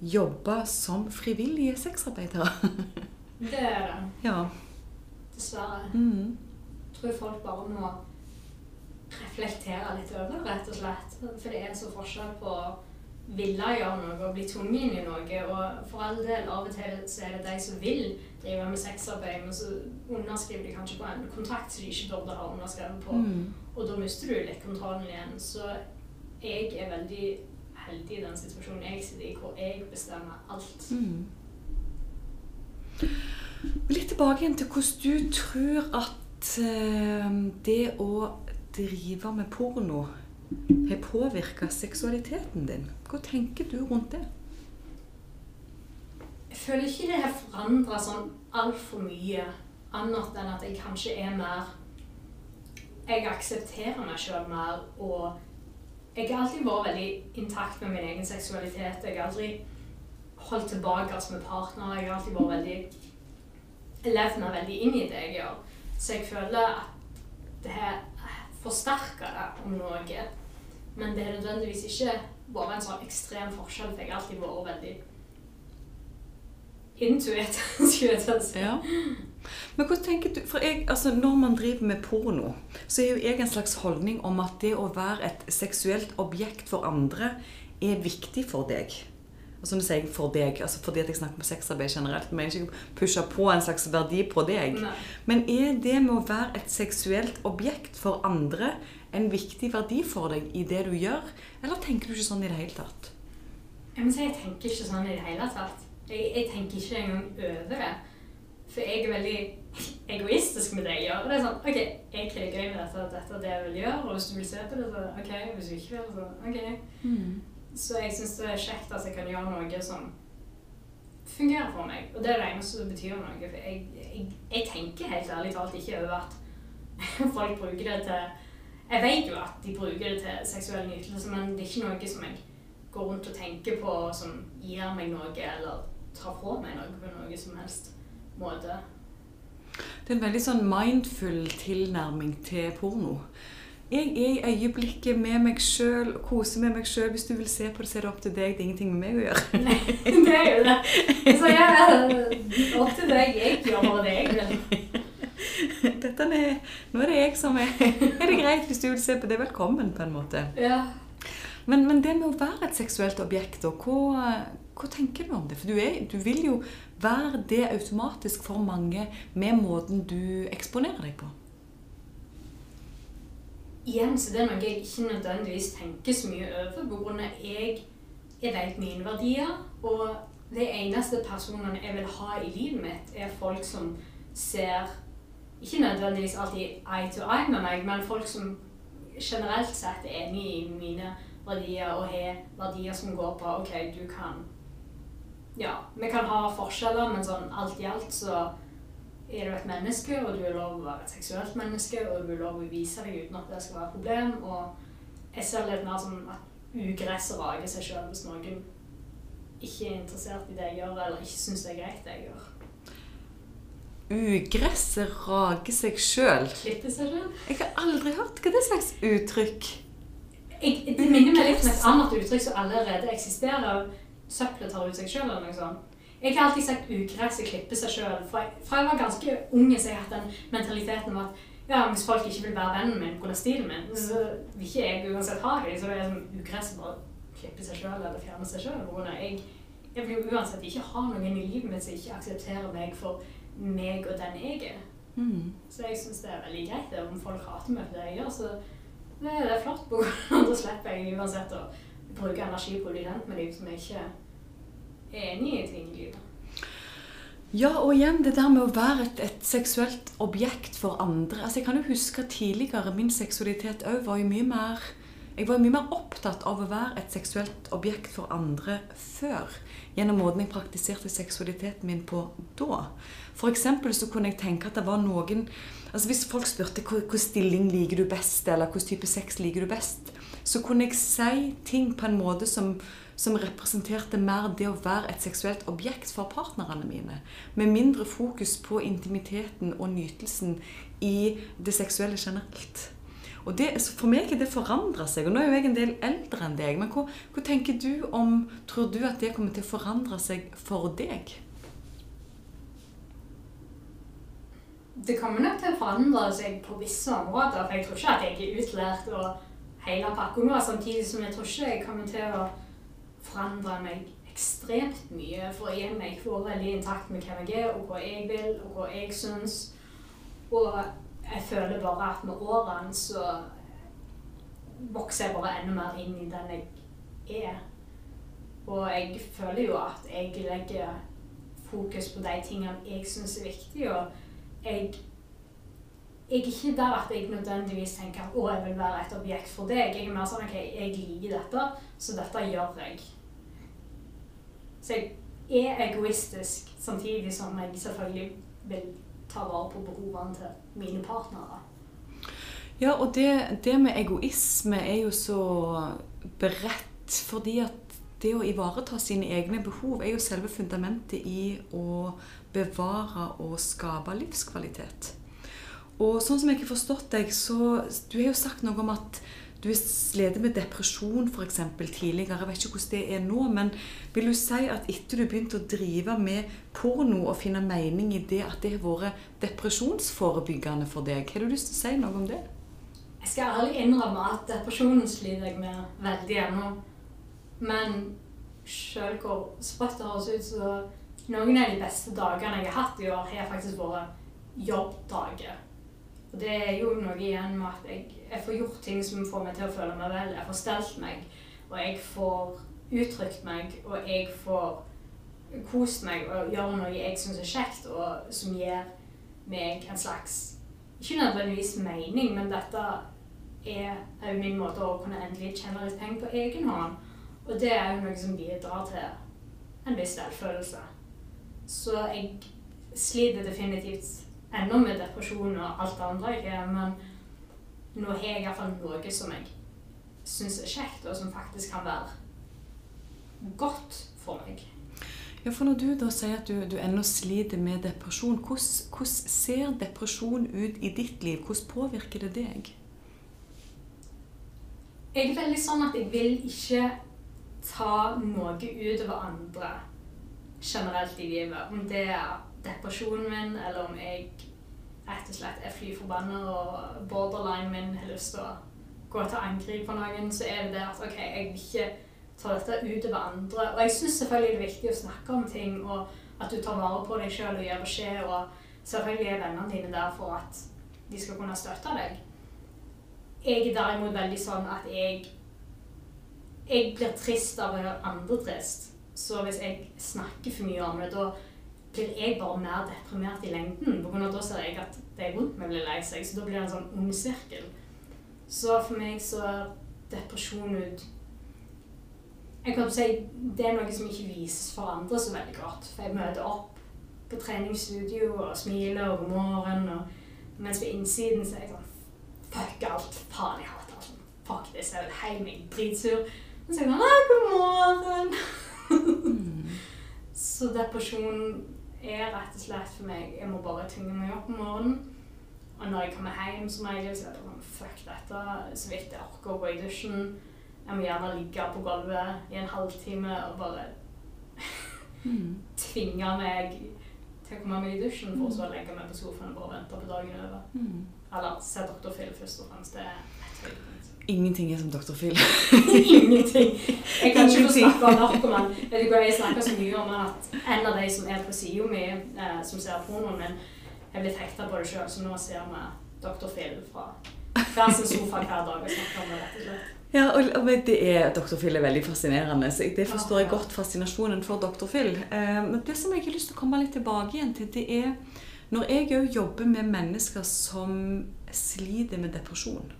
jobbe som frivillige sexarbeidere. det er det. Ja. Dessverre. Mm. Jeg tror folk bare må reflektere litt over det, rett og slett. For det er så forskjell på ville gjøre noe og bli tvunget inn i noe. Og for all del, av og til så er det de som vil drive med sexarbeid, men så underskriver de kanskje på en kontrakt som de ikke burde ha underskrevet på. Mm. Og da mister du litt kontrollen igjen. Så jeg er veldig heldig i den situasjonen jeg sitter i, hvor jeg bestemmer alt. Mm. Litt tilbake igjen til hvordan du tror at uh, det å drive med porno har påvirka seksualiteten din. Hva tenker du rundt det? Jeg føler ikke det har forandra sånn altfor mye, annet enn at jeg kanskje er mer Jeg aksepterer meg sjøl mer, og jeg har alltid vært veldig intakt med min egen seksualitet. Jeg har aldri holdt tilbake med partnere. Jeg har alltid vært veldig levd meg veldig inn i det jeg gjør. Så jeg føler at det har forsterka det om noe. Men det har nødvendigvis ikke vært en sånn ekstrem forskjell, for jeg har alltid vært veldig intuit, skulle jeg si. Ja. Men hva tenker du, for jeg, altså Når man driver med porno, så er jo jeg en slags holdning om at det å være et seksuelt objekt for andre er viktig for deg. Og som du sier, for deg, altså fordi at jeg snakker om sexarbeid generelt, men jeg ikke pushe på en slags verdi på deg. Nei. Men er det med å være et seksuelt objekt for andre en viktig verdi for deg i det du gjør, eller tenker du ikke sånn i det hele tatt? Jeg må si jeg tenker ikke sånn i det hele tatt. Jeg, jeg tenker ikke engang over det. For jeg er veldig egoistisk med det jeg gjør. Det er sånn, ok, jeg har det gøy med dette, dette er det jeg vil gjøre, og hvis du vil se på det, så ok, hvis du ikke vil, så ok. Så jeg syns det er kjekt at jeg kan gjøre noe som fungerer for meg. Og det er det eneste som betyr noe. For jeg, jeg, jeg tenker helt ærlig talt ikke over at folk bruker det til Jeg vet jo at de bruker det til seksuell nytelse, men det er ikke noe som jeg går rundt og tenker på som gir meg noe, eller tar fra meg noe på noe som helst måte. Det er en veldig sånn mindful tilnærming til porno. Jeg er i øyeblikket med meg sjøl, koser med meg sjøl. Hvis du vil se på det, så er det opp til deg. Det er ingenting med meg å gjøre. det er jo det. Så er opp til deg. Jeg gjør bare det jeg vil. Nå er det jeg som er Er det greit hvis du vil se på det? Velkommen, på en måte. Ja. Men, men det med å være et seksuelt objekt, og hva, hva tenker du om det? For du, er, du vil jo være det automatisk for mange med måten du eksponerer deg på. Igjen så det er noe jeg ikke nødvendigvis tenker så mye over, på grunn av jeg, jeg vet mine verdier, og de eneste personene jeg vil ha i livet mitt, er folk som ser ikke nødvendigvis alltid eye to eye med meg, men folk som generelt sett er enig i mine verdier og har verdier som går på OK, du kan Ja, vi kan ha forskjeller, men sånn alt i alt så er du et menneske, og du er lov å være et seksuelt menneske, og du er lov å vise deg uten at det skal være et problem. Og jeg ser litt mer som at ugresset rager seg sjøl hvis noen ikke er interessert i det jeg gjør, eller ikke syns det er greit det jeg gjør. Ugresset rager seg sjøl. Klippe seg sjøl. Jeg har aldri hørt hva det slags uttrykk. Jeg- Det minner meg litt om et annet uttrykk som allerede eksisterer. Søppelet tar ut seg sjøl, eller noe sånt. Jeg har alltid sagt ugresset klipper seg sjøl. Fra, fra jeg var ganske ung, så jeg har hatt den mentaliteten om at ja, hvis folk ikke vil være vennen min pga. stilen min, så vil ikke jeg uansett ha dem. Så det er som ugresset bare klipper seg sjøl eller fjerner seg sjøl. Jeg, jeg vil jo uansett ikke ha noen i livet mitt som ikke aksepterer meg for meg og den jeg er. Mm. Så jeg syns det er veldig greit det, om folk hater meg for det jeg gjør. Så det, det er flott. Da slipper jeg uansett å bruke energi på å bli kjent med dem som jeg ikke enig i ting i livet. Ja, og igjen det der med å være et, et seksuelt objekt for andre. Altså, Jeg kan jo huske tidligere min seksualitet òg var jo mye mer Jeg var mye mer opptatt av å være et seksuelt objekt for andre før. Gjennom måten jeg praktiserte seksualiteten min på da. For så kunne jeg tenke at det var noen altså Hvis folk spurte hva stilling liker du best, eller hvilken type sex liker du best, så kunne jeg si ting på en måte som, som representerte mer det å være et seksuelt objekt for partnerne mine. Med mindre fokus på intimiteten og nytelsen i det seksuelle generelt. Og det, For meg har det forandra seg. og Nå er jo jeg en del eldre enn deg. Men hva, hva tenker du om Tror du at det kommer til å forandre seg for deg? Det kommer nok til å forandre seg på visse områder, for jeg tror ikke at jeg er utlært og hele pakka nå. Samtidig som jeg tror ikke jeg kommer til å forandre meg ekstremt mye. For igjen, jeg får veldig intakt med hvem jeg er, og hva jeg vil, og hva jeg syns. Og jeg føler bare at med årene så vokser jeg bare enda mer inn i den jeg er. Og jeg føler jo at jeg legger fokus på de tingene jeg syns er viktige. Og jeg, jeg er ikke der at jeg nødvendigvis tenker at jeg vil være et objekt for deg. Jeg er mer sånn ok, jeg liker dette, så dette gjør jeg. Så jeg er egoistisk, samtidig som jeg selvfølgelig vil ta vare på behovene til mine partnere. Ja, og det, det med egoisme er jo så beredt fordi at det å ivareta sine egne behov er jo selve fundamentet i å bevare og skape livskvalitet. Og sånn som jeg har forstått deg, så Du har jo sagt noe om at du slitt med depresjon f.eks. tidligere. Jeg vet ikke hvordan det er nå. Men vil du si at etter du begynte å drive med porno og finne mening i det, at det har vært depresjonsforebyggende for deg? Har du lyst til å si noe om det? Jeg skal ærlig innrømme at depresjonen sliter jeg med veldig ennå. Men sjøl hvor sprøtt det høres ut, så noen av de beste dagene jeg har hatt i år, har faktisk vært jobbdager. Og det er jo noe igjen med at jeg, jeg, får gjort ting som får meg til å føle meg vel. Jeg får stelt meg, og jeg får uttrykt meg, og jeg får kost meg og gjøre noe jeg syns er kjekt, og som gir meg en slags Ikke nødvendigvis mening, men dette er òg min måte å kunne endelig tjene litt penger på egen hånd. Og det er jo noe som bidrar til en viss selvfølelse. Så jeg sliter definitivt ennå med depresjon og alt det andre jeg er, men nå har jeg iallfall noe som jeg syns er kjekt, og som faktisk kan være godt for meg. Ja, for Når du da sier at du, du ennå sliter med depresjon, hvordan, hvordan, ser depresjon ut i ditt liv? Hvordan påvirker det deg? Jeg er veldig sånn at jeg vil ikke ta noe utover andre generelt i livet. Om det er depresjonen min, eller om jeg rett og slett er fly forbanna og borderline min har lyst til å gå til angrep på noen, så er det det at OK, jeg vil ikke ta dette utover andre. Og jeg syns selvfølgelig det er viktig å snakke om ting, og at du tar vare på deg sjøl og gir beskjed. Og selvfølgelig er vennene dine der for at de skal kunne støtte deg. Jeg er derimot veldig sånn at jeg jeg blir trist av å gjøre andre trist. Så hvis jeg snakker for mye om det, da blir jeg bare mer deprimert i lengden. På grunn av da ser jeg at det er rundt meg blir lei seg, så da blir det en sånn ond sirkel. Så for meg så er depresjon ut Jeg kan si Det er noe som ikke vises for andre så veldig godt. For jeg møter opp på treningsstudio og smiler og god morgen, og mens på innsiden så er jeg sånn Fuck alt. Faen, jeg hater alt. Fuck this. Jeg vil hjem, jeg er dritsur. Og så er jeg sånn God morgen. Mm. så depresjon er rett og slett for meg Jeg må bare tvinge meg opp om morgenen. Og når jeg kommer hjem, som regel, så er det sånn Fuck dette. Så vidt jeg orker å gå i dusjen. Jeg må gjerne ligge på gulvet i en halvtime og bare mm. tvinge meg til å komme meg i dusjen, for så å legge meg på sofaen og bare vente på dagen over. Mm. Eller se Dr. Phil først og fremst. Det er et høydepunkt. Ingenting er som Dr. Phil. Ingenting. Jeg kan ikke få snakke om narkoman. Vet du hva, Jeg snakker så mye om at en av de som er på sida mi, eh, som ser pornoen min, er blitt hekta på det sjøl, så nå ser vi Dr. Phil fra hver sin sofa hver dag og snakker om det, rett og slett. Ja, og, og det er, Dr. Phil er veldig fascinerende. så Det forstår jeg godt, fascinasjonen for Dr. Phil. Eh, men det som jeg har lyst til å komme litt tilbake igjen til, det er når jeg òg jobber med mennesker som sliter med depresjon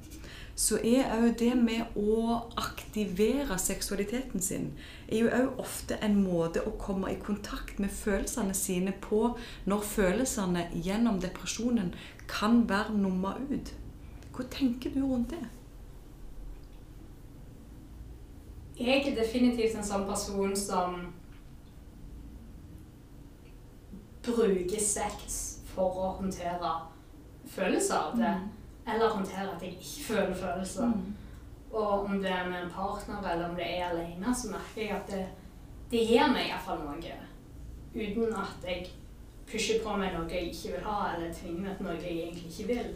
så er òg det med å aktivere seksualiteten sin er jo òg ofte en måte å komme i kontakt med følelsene sine på når følelsene gjennom depresjonen kan være numma ut. Hva tenker du rundt det? Jeg er definitivt en sånn person som bruker sex for å håndtere følelser. av Det. Mm eller håndtere at jeg ikke føler følelser. Mm. Og om det er med en partner eller om det er alene, så merker jeg at det, det gir meg iallfall noe. Uten at jeg pusher på meg noe jeg ikke vil ha, eller tvinger meg til noe jeg egentlig ikke vil.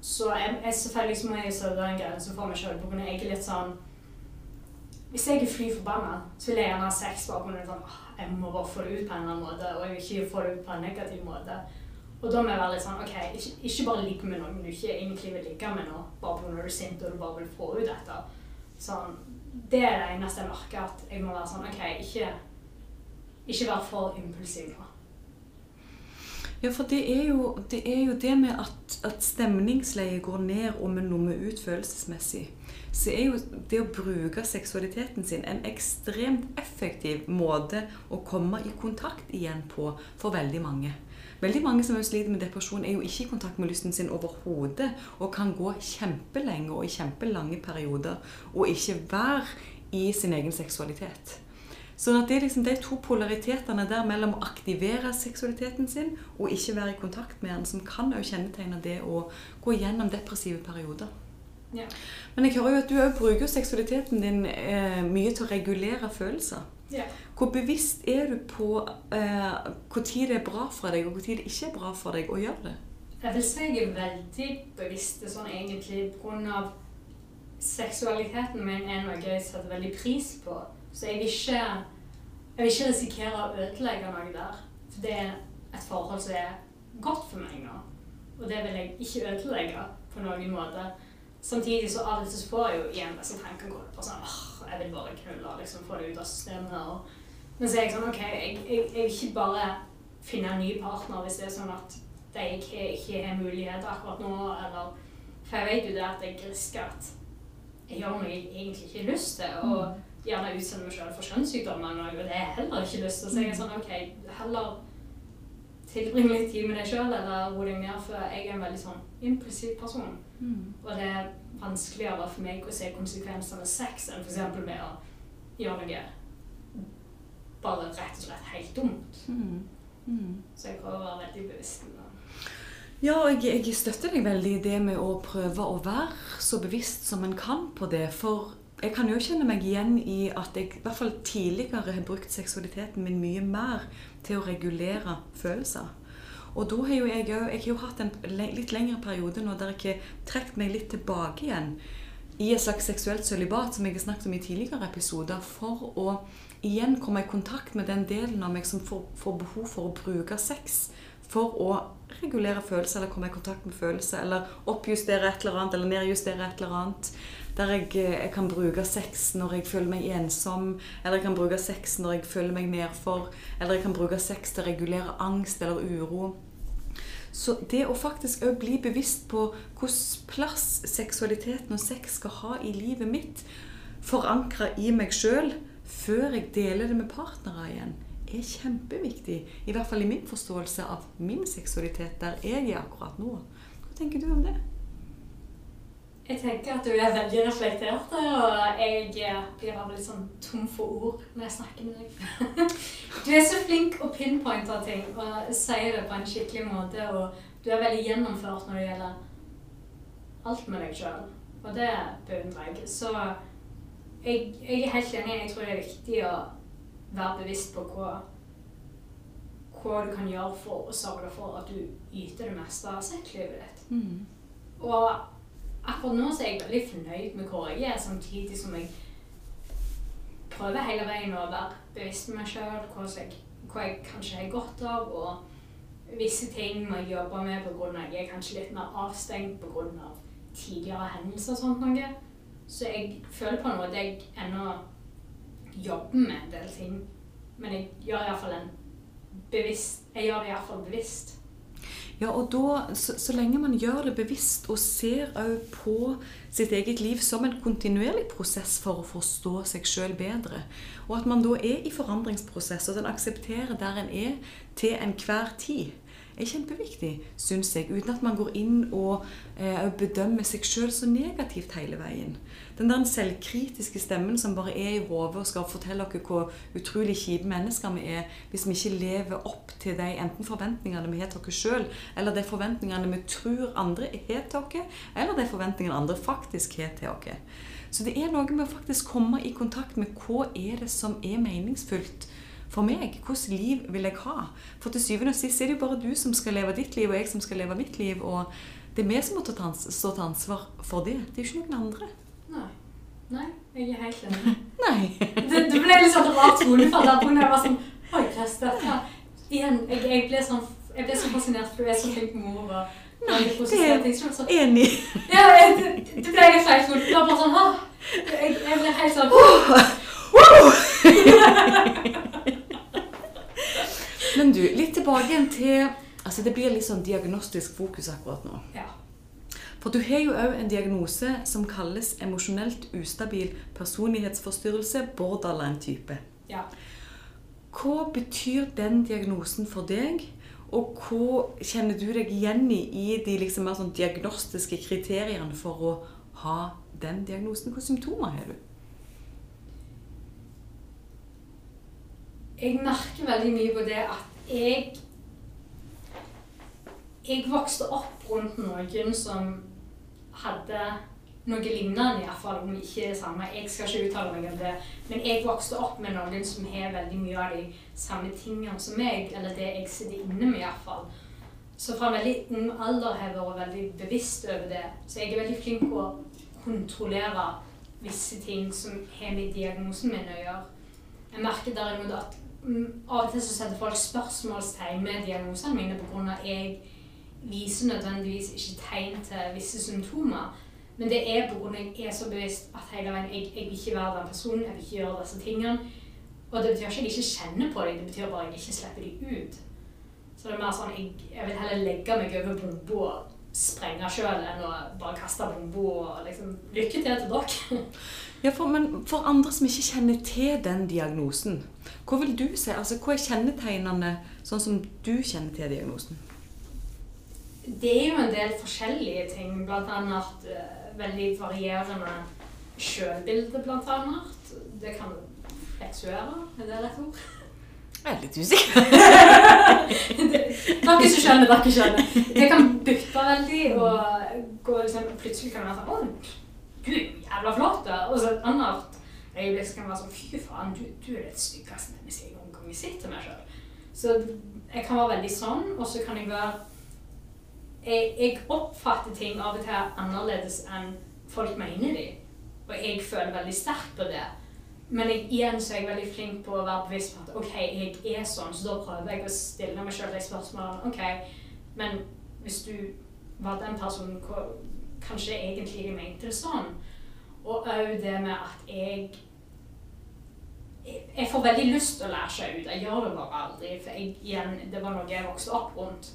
Så jeg, jeg selvfølgelig så må jeg sette en grense for meg sjøl. Jeg er litt sånn Hvis jeg er fly forbanna, så vil jeg gjerne ha sex bare på sånn, jeg må bare få det ut på en eller annen måte, og jeg vil ikke få det ut på en negativ måte. Og da må jeg være litt sånn OK, ikke, ikke bare ligg med noen du ikke egentlig vil ligge med nå, bare når du er sint og du bare vil få ut dette. Sånn, det er det eneste jeg merker, at jeg må være sånn OK, ikke, ikke være for impulsiv nå. Ja, for det er jo det, er jo det med at, at stemningsleiet går ned og vi nummer ut følelsesmessig. Så er jo det å bruke seksualiteten sin en ekstremt effektiv måte å komme i kontakt igjen på for veldig mange. Veldig mange som sliter med depresjon, er jo ikke i kontakt med lysten sin overhodet. Og kan gå kjempelenge og i kjempelange perioder og ikke være i sin egen seksualitet. Sånn at det er liksom de to polaritetene der mellom å aktivere seksualiteten sin og ikke være i kontakt med den, som kan jo kjennetegne det å gå gjennom depressive perioder. Ja. Men jeg hører jo at du òg bruker seksualiteten din eh, mye til å regulere følelser. Hvor bevisst er du på eh, tid det er bra for deg, og hvor tid det ikke er bra for deg å gjøre det? Jeg vil si jeg er veldig bevisst sånn egentlig pga. seksualiteten min er noe jeg setter veldig pris på. Så jeg vil ikke, jeg vil ikke risikere å ødelegge noe der. For det er et forhold som er godt for meg nå. Og det vil jeg ikke ødelegge på noen måte. Samtidig så av og til så får jeg jo igjen disse tankene går på sånn åh, jeg vil bare knulle liksom få det ut av systemet. Og, men så er jeg sånn OK, jeg, jeg, jeg ikke bare finne en ny partner hvis det er sånn at de ikke, ikke har muligheter akkurat nå, eller For jeg vet jo det at jeg risker at jeg gjør noe jeg egentlig ikke har lyst til, og gjerne utsender meg selv for kjønnssykdommer, noe, og det har jeg heller ikke lyst til. Så jeg er sånn OK, heller tilbring litt tid med deg sjøl, eller roe deg ned, for jeg er en veldig sånn impulsiv person. Og det er vanskeligere for meg å se konsekvensene av sex enn f.eks. med å gjøre noe bare rett og slett helt dumt. Mm. Mm. Så jeg prøver å være veldig bevisst. Ja, og jeg, jeg støtter deg veldig i det med å prøve å være så bevisst som en kan på det. For jeg kan jo kjenne meg igjen i at jeg i hvert fall tidligere har brukt seksualiteten min mye mer til å regulere følelser. Og da har jo jeg Jeg har jo hatt en litt lengre periode nå der jeg har trukket meg litt tilbake igjen i et slags seksuelt sølibat, som jeg har snakket om i tidligere episoder, for å igjen komme i kontakt med den delen av meg som får, får behov for å bruke sex for å regulere følelser, eller komme i kontakt med følelser, eller oppjustere et eller annet, eller nedjustere et eller annet. Der jeg, eh, jeg kan bruke sex når jeg føler meg ensom, eller jeg kan bruke sex når jeg føler meg nedfor, eller jeg kan bruke sex til å regulere angst eller uro. Så det å faktisk òg bli bevisst på hvilken plass seksualiteten og sex skal ha i livet mitt, forankra i meg sjøl, før jeg deler det med partnere igjen, er kjempeviktig. I hvert fall i min forståelse av min seksualitet, der jeg er akkurat nå. Hva tenker du om det? Jeg tenker at du er veldig reflektert, og jeg blir bare litt sånn tom for ord når jeg snakker med deg. Du er så flink å pinpointe ting og sier det på en skikkelig måte, og du er veldig gjennomført når det gjelder alt med deg sjøl, og det beundrer jeg. Så jeg, jeg er helt enig. Jeg tror det er viktig å være bevisst på hva, hva du kan gjøre for å sørge for at du yter det meste av sexlivet ditt. Og akkurat nå er jeg veldig fornøyd med hvor jeg er, samtidig som jeg prøver hele veien å være bevisst med meg sjøl, hva, hva jeg kanskje har godt av, og visse ting må jeg jobbe med pga. jeg er kanskje litt mer avstengt pga. tidligere hendelser og sånt noe. Så jeg føler på en måte jeg ennå jobber med en del ting, men jeg gjør iallfall en bevisst Jeg gjør det iallfall bevisst. Ja, og da, så, så lenge man gjør det bevisst og ser òg på sitt eget liv som en kontinuerlig prosess for å forstå seg sjøl bedre, og at man da er i forandringsprosess, og at en aksepterer der en er til enhver tid, er kjempeviktig, syns jeg. Uten at man går inn og eh, bedømmer seg sjøl så negativt hele veien. Den der selvkritiske stemmen som bare er i hodet og skal fortelle oss hvor utrolig kjipe mennesker vi er hvis vi ikke lever opp til de enten forventningene vi har til oss sjøl, eller de forventningene vi tror andre har til oss, eller de forventningene andre faktisk har til oss. Så det er noe med å faktisk komme i kontakt med hva er det som er meningsfullt for meg. Hvilket liv vil jeg ha? For til syvende og sist er det jo bare du som skal leve ditt liv, og jeg som skal leve mitt liv. Og det er vi som må ta stå til ansvar for det. Det er jo ikke noen andre. Nei. Nei, jeg er helt enig. Nei. Det, det ble litt sånn rart tonefall der på når jeg var sånn Oi, Chris, dette Igjen, jeg, jeg ble sånn Jeg ble så fascinert, for du er så flink mor og Nei, det er så, Enig. ja, jeg- det, ble litt feil. Det var bare sånn jeg, jeg ble helt sånn Men du, litt tilbake igjen til Altså Det blir litt sånn diagnostisk fokus akkurat nå. Ja. For du har jo òg en diagnose som kalles emosjonelt ustabil personlighetsforstyrrelse, borderline-type. ja. Hva betyr den diagnosen for deg? Og hva kjenner du deg igjen i i de liksom mer sånn diagnostiske kriteriene for å ha den diagnosen? Hvilke symptomer har du? Jeg merker veldig mye på det at jeg Jeg vokste opp rundt noen som hadde noe lignende, iallfall om ikke det samme. Jeg skal ikke uttale meg om det. Men jeg vokste opp med noen som har veldig mye av de samme tingene som meg, eller det jeg sitter inne med, iallfall. Så fra en veldig ung alder har jeg vært veldig bevisst over det. Så jeg er veldig flink på å kontrollere visse ting som har med diagnosen min å gjøre. Jeg merker derimot at mm, av og til så setter folk spørsmålstegn med diagnosene mine pga. at jeg viser nødvendigvis ikke tegn til visse symptomer. Men det er pga. at jeg er så bevisst at hele veien jeg, jeg vil ikke være den personen, jeg vil ikke gjøre disse tingene. Og det betyr ikke at jeg ikke kjenner på dem, det betyr bare at jeg ikke slipper dem ut. Så det er mer sånn jeg, jeg vil heller legge meg over bomba sprenge sjøl enn å bare kaste bomba og liksom Lykke til til dere. Ja, for, men for andre som ikke kjenner til den diagnosen, hva vil du si? Altså, hva er kjennetegnene sånn som du kjenner til diagnosen? Det er jo en del forskjellige ting, annet uh, veldig varierende sjølbilde, annet. Det kan fleksuere, er det rett ord? Jeg er litt usikker. Dere som skjønner, dere skjønner. Det kan bytte veldig, og gå liksom, plutselig kan det være sånn Å, du er jævla flott. Og så et annet øyeblikk kan være sånn Fy faen, du, du er det styggeste mennesket jeg noen gang til meg sjøl. Så jeg kan være veldig sånn, og så kan jeg være jeg, jeg oppfatter ting av og til annerledes enn folk mener de. Og jeg føler veldig sterkt på det. Men jeg, igjen så er jeg veldig flink på å være bevisst på at ok, jeg er sånn, så da prøver jeg å stille meg selv de spørsmålene. Ok, men hvis du var den personen, hva, kanskje egentlig jeg mente det sånn? Og òg det med at jeg Jeg får veldig lyst til å lære seg ut. Jeg gjør det bare aldri. For jeg, igjen, det var noe jeg vokste opp rundt.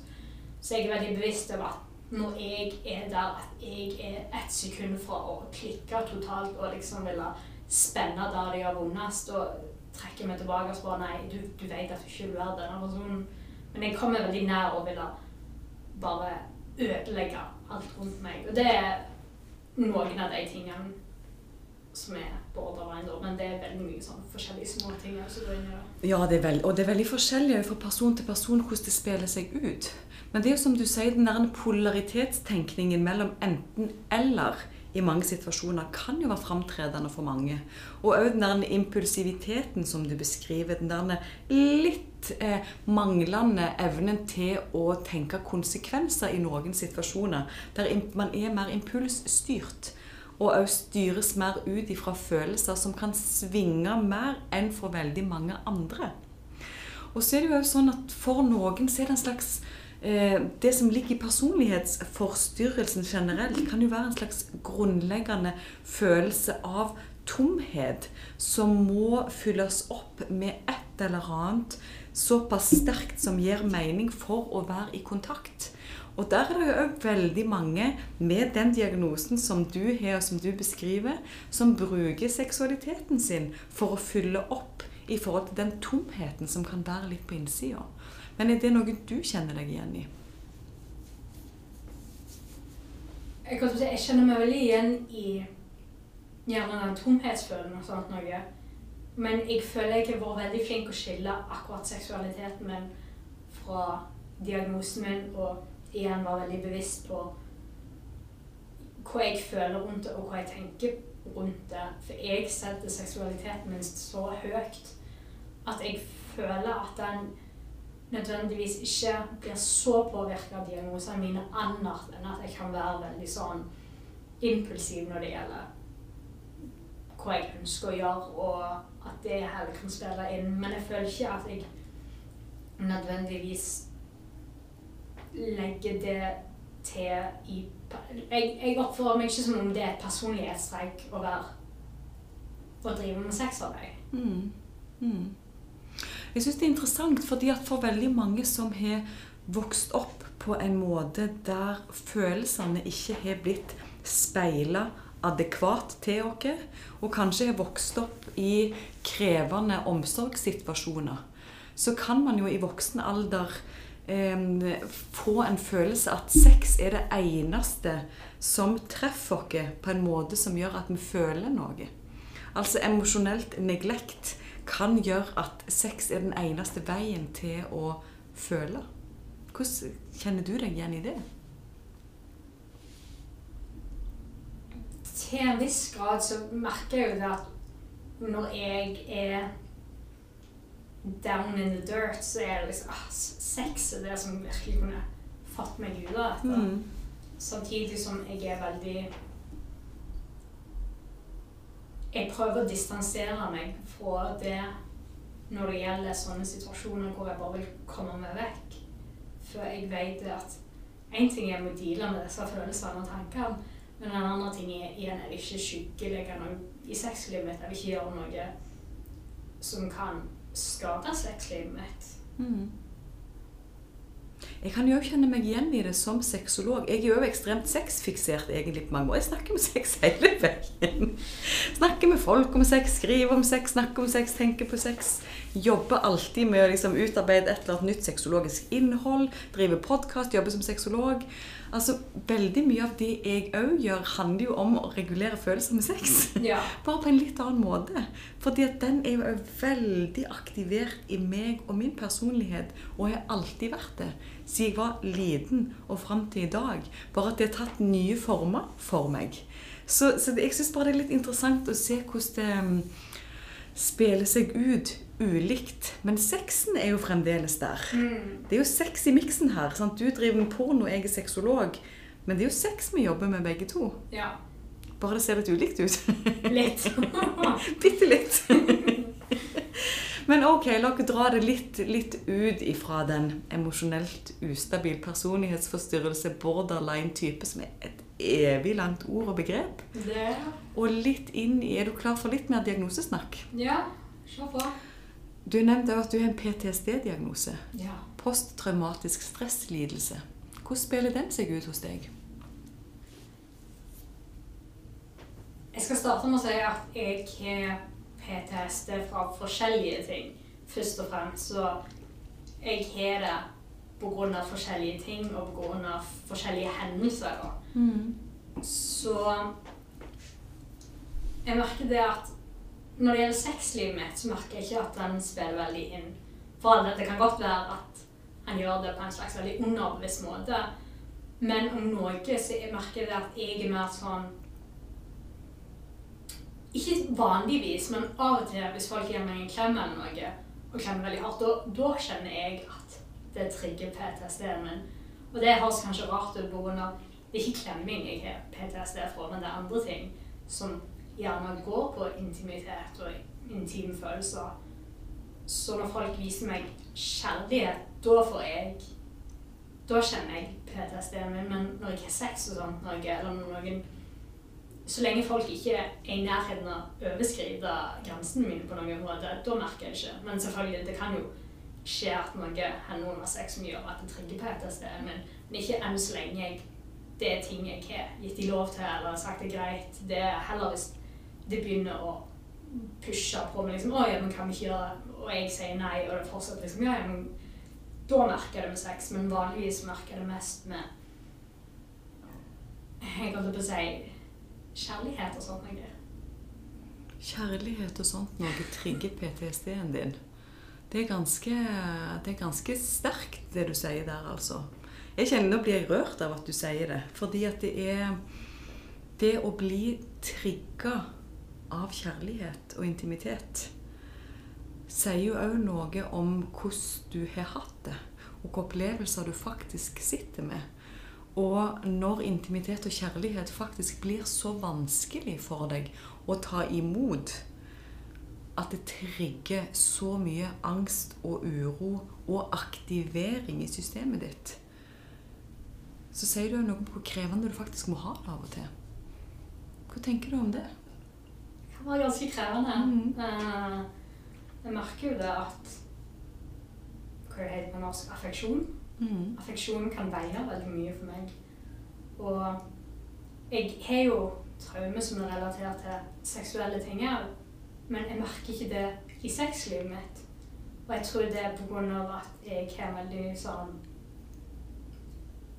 Så jeg er veldig bevisst over at når jeg er der at jeg er ett sekund fra å klikke totalt og liksom ville spenne der det gjør vondest, og trekke meg tilbake og spørre nei, du, du vet at du ikke vil være denne personen. Men jeg kommer veldig nær og ville bare ødelegge alt rundt meg. Og det er noen av de tingene som er borderline, da. Men det er veldig mye sånn forskjellige små ting. Så det er, Ja, det er veld, og det er veldig forskjellig fra person til person hvordan det spiller seg ut. Men det er jo som du sier, den der polaritetstenkningen mellom enten-eller i mange situasjoner kan jo være framtredende for mange. Og òg den der impulsiviteten som du beskriver. Den der litt eh, manglende evnen til å tenke konsekvenser i noen situasjoner. Der man er mer impulsstyrt. Og òg styres mer ut ifra følelser som kan svinge mer enn for veldig mange andre. Og så er det jo òg sånn at for noen så er det en slags det som ligger i personlighetsforstyrrelsen generelt, kan jo være en slags grunnleggende følelse av tomhet som må fylles opp med et eller annet såpass sterkt som gir mening for å være i kontakt. Og der er det jo òg veldig mange med den diagnosen som du har, og som du beskriver, som bruker seksualiteten sin for å fylle opp i forhold til den tomheten som kan være litt på innsida. Men er det noe du kjenner deg igjen i? Jeg, kan si, jeg kjenner meg veldig igjen i gjerne den tomhetsfølelsen og sånt noe. Men jeg føler jeg har vært veldig flink å skille akkurat seksualiteten min fra diagnosen min, og igjen være veldig bevisst på hva jeg føler rundt det, og hva jeg tenker rundt det. For jeg setter seksualiteten min så høyt at jeg føler at den nødvendigvis ikke blir så påvirka av diagnosene mine annet enn at jeg kan være veldig sånn impulsiv når det gjelder hva jeg ønsker å gjøre, og at det heller kan spille inn. Men jeg føler ikke at jeg nødvendigvis legger det til i Jeg, jeg oppfører meg ikke som om det er et personlighetstrekk å være å drive med sexarbeid. Mm. Mm. Jeg syns det er interessant, fordi at for veldig mange som har vokst opp på en måte der følelsene ikke har blitt speila adekvat til oss, og kanskje har vokst opp i krevende omsorgssituasjoner, så kan man jo i voksen alder eh, få en følelse at sex er det eneste som treffer oss på en måte som gjør at vi føler noe. Altså emosjonelt neglekt kan gjøre at sex er den eneste veien til å føle. Hvordan kjenner du deg igjen i det? Til en viss grad så merker jeg jo det at når jeg er down in the dirt, så er det liksom ah, Sex er det som virkelig kunne fått meg ut av dette. Mm. Samtidig som jeg er veldig Jeg prøver å distansere meg fra det når det gjelder sånne situasjoner hvor jeg bare vil komme meg vekk. For jeg vet at én ting er å deale med disse følelsene og tankene, men en annen ting er igjen jeg vil ikke skyggelegge noe i sexlivet mitt. Jeg vil ikke gjøre noe som kan skade sexlivet mitt. Mm. Jeg kan jo kjenne meg igjen i det som sexolog. Jeg er jo ekstremt sexfiksert egentlig på mange måter. Jeg snakker med sex hele veien. Snakker med folk om sex, skriver om sex, snakker om sex, tenker på sex. Jobber alltid med å liksom utarbeide et eller annet nytt sexologisk innhold. Driver podkast, jobber som sexolog. Altså, Veldig mye av det jeg òg gjør, handler jo om å regulere følelser med sex. Ja. Bare på en litt annen måte. Fordi at den er jo veldig aktivert i meg og min personlighet, og har alltid vært det. Siden jeg var liten og fram til i dag. Bare at det har tatt nye former for meg. Så, så det, jeg syns bare det er litt interessant å se hvordan det mm, spiller seg ut ulikt. Men sexen er jo fremdeles der. Mm. Det er jo sex i miksen her. sant? Du driver med porno, jeg er sexolog. Men det er jo sex vi jobber med begge to. ja. Bare det ser litt ulikt ut. Litt. Bitte litt. Men ok, la oss dra det litt, litt ut ifra den emosjonelt ustabil personlighetsforstyrrelse, borderline-type, som er et evig langt ord og begrep. Det Og litt inn i Er du klar for litt mer diagnosesnakk? Ja, Se på. Du nevnte at du har en PTSD-diagnose. Ja. Posttraumatisk stresslidelse. Hvordan spiller den seg ut hos deg? Jeg skal starte med å si at jeg har PTSD fra forskjellige ting. Først og fremst så jeg har det pga. forskjellige ting og pga. forskjellige hendelser. Mm. Så jeg merker det at når det gjelder sexlivet mitt, så merker jeg ikke at den spiller veldig inn. For alle, det kan godt være at han gjør det på en slags veldig underbevisst måte. Men om noe så jeg merker det at jeg er mer sånn Ikke vanligvis, men av og til hvis folk gir meg en klem eller noe, og klemmer veldig hardt, da, kjenner jeg at det trigger PTSD-en min. Og det høres kanskje rart ut pga. Det er ikke klemming jeg har PTSD fra, men det er andre ting som gjerne går på intimitet og intime følelser. Så når folk viser meg kjærlighet, da får jeg Da kjenner jeg PTSD-en min. Men når jeg har sex og sånt, noe, eller når noen Så lenge folk ikke er i nærheten av å overskride grensene mine på noen måte, da merker jeg ikke. Men selvfølgelig, det kan jo skje at noe hender under sex som gjør at det trigger PTSD-en sted, Men ikke enn så lenge jeg, det er ting jeg har gitt de lov til eller sagt det er greit. Det er heller hvis det begynner å pushe på meg liksom, 'Å ja, men kan vi ikke gjøre det?' Og jeg sier nei, og det fortsetter liksom ja, men Da merker jeg det med sex, men vanligvis merker jeg det mest med Jeg holdt på å si kjærlighet og sånt noe. Kjærlighet og sånt noe trigger PTSD-en din. Det er, ganske, det er ganske sterkt, det du sier der, altså. Jeg kjenner Nå blir jeg rørt av at du sier det. Fordi at det er Det å bli trigga av kjærlighet og intimitet sier jo òg noe om hvordan du har hatt det, og hvilke opplevelser du faktisk sitter med. Og når intimitet og kjærlighet faktisk blir så vanskelig for deg å ta imot at det trigger så mye angst og uro og aktivering i systemet ditt, så sier du jo noe om hvor krevende du faktisk må ha det av og til. Hva tenker du om det? Det kan være ganske krevende. Mhm. Eh, jeg merker jo det at Hva heter det på norsk? Affeksjon. Mm. Affeksjon kan veie veldig mye for meg. Og jeg har jo traume som er relatert til seksuelle ting men jeg merker ikke det i sexlivet mitt. Og jeg tror det er pga. at jeg har veldig sånn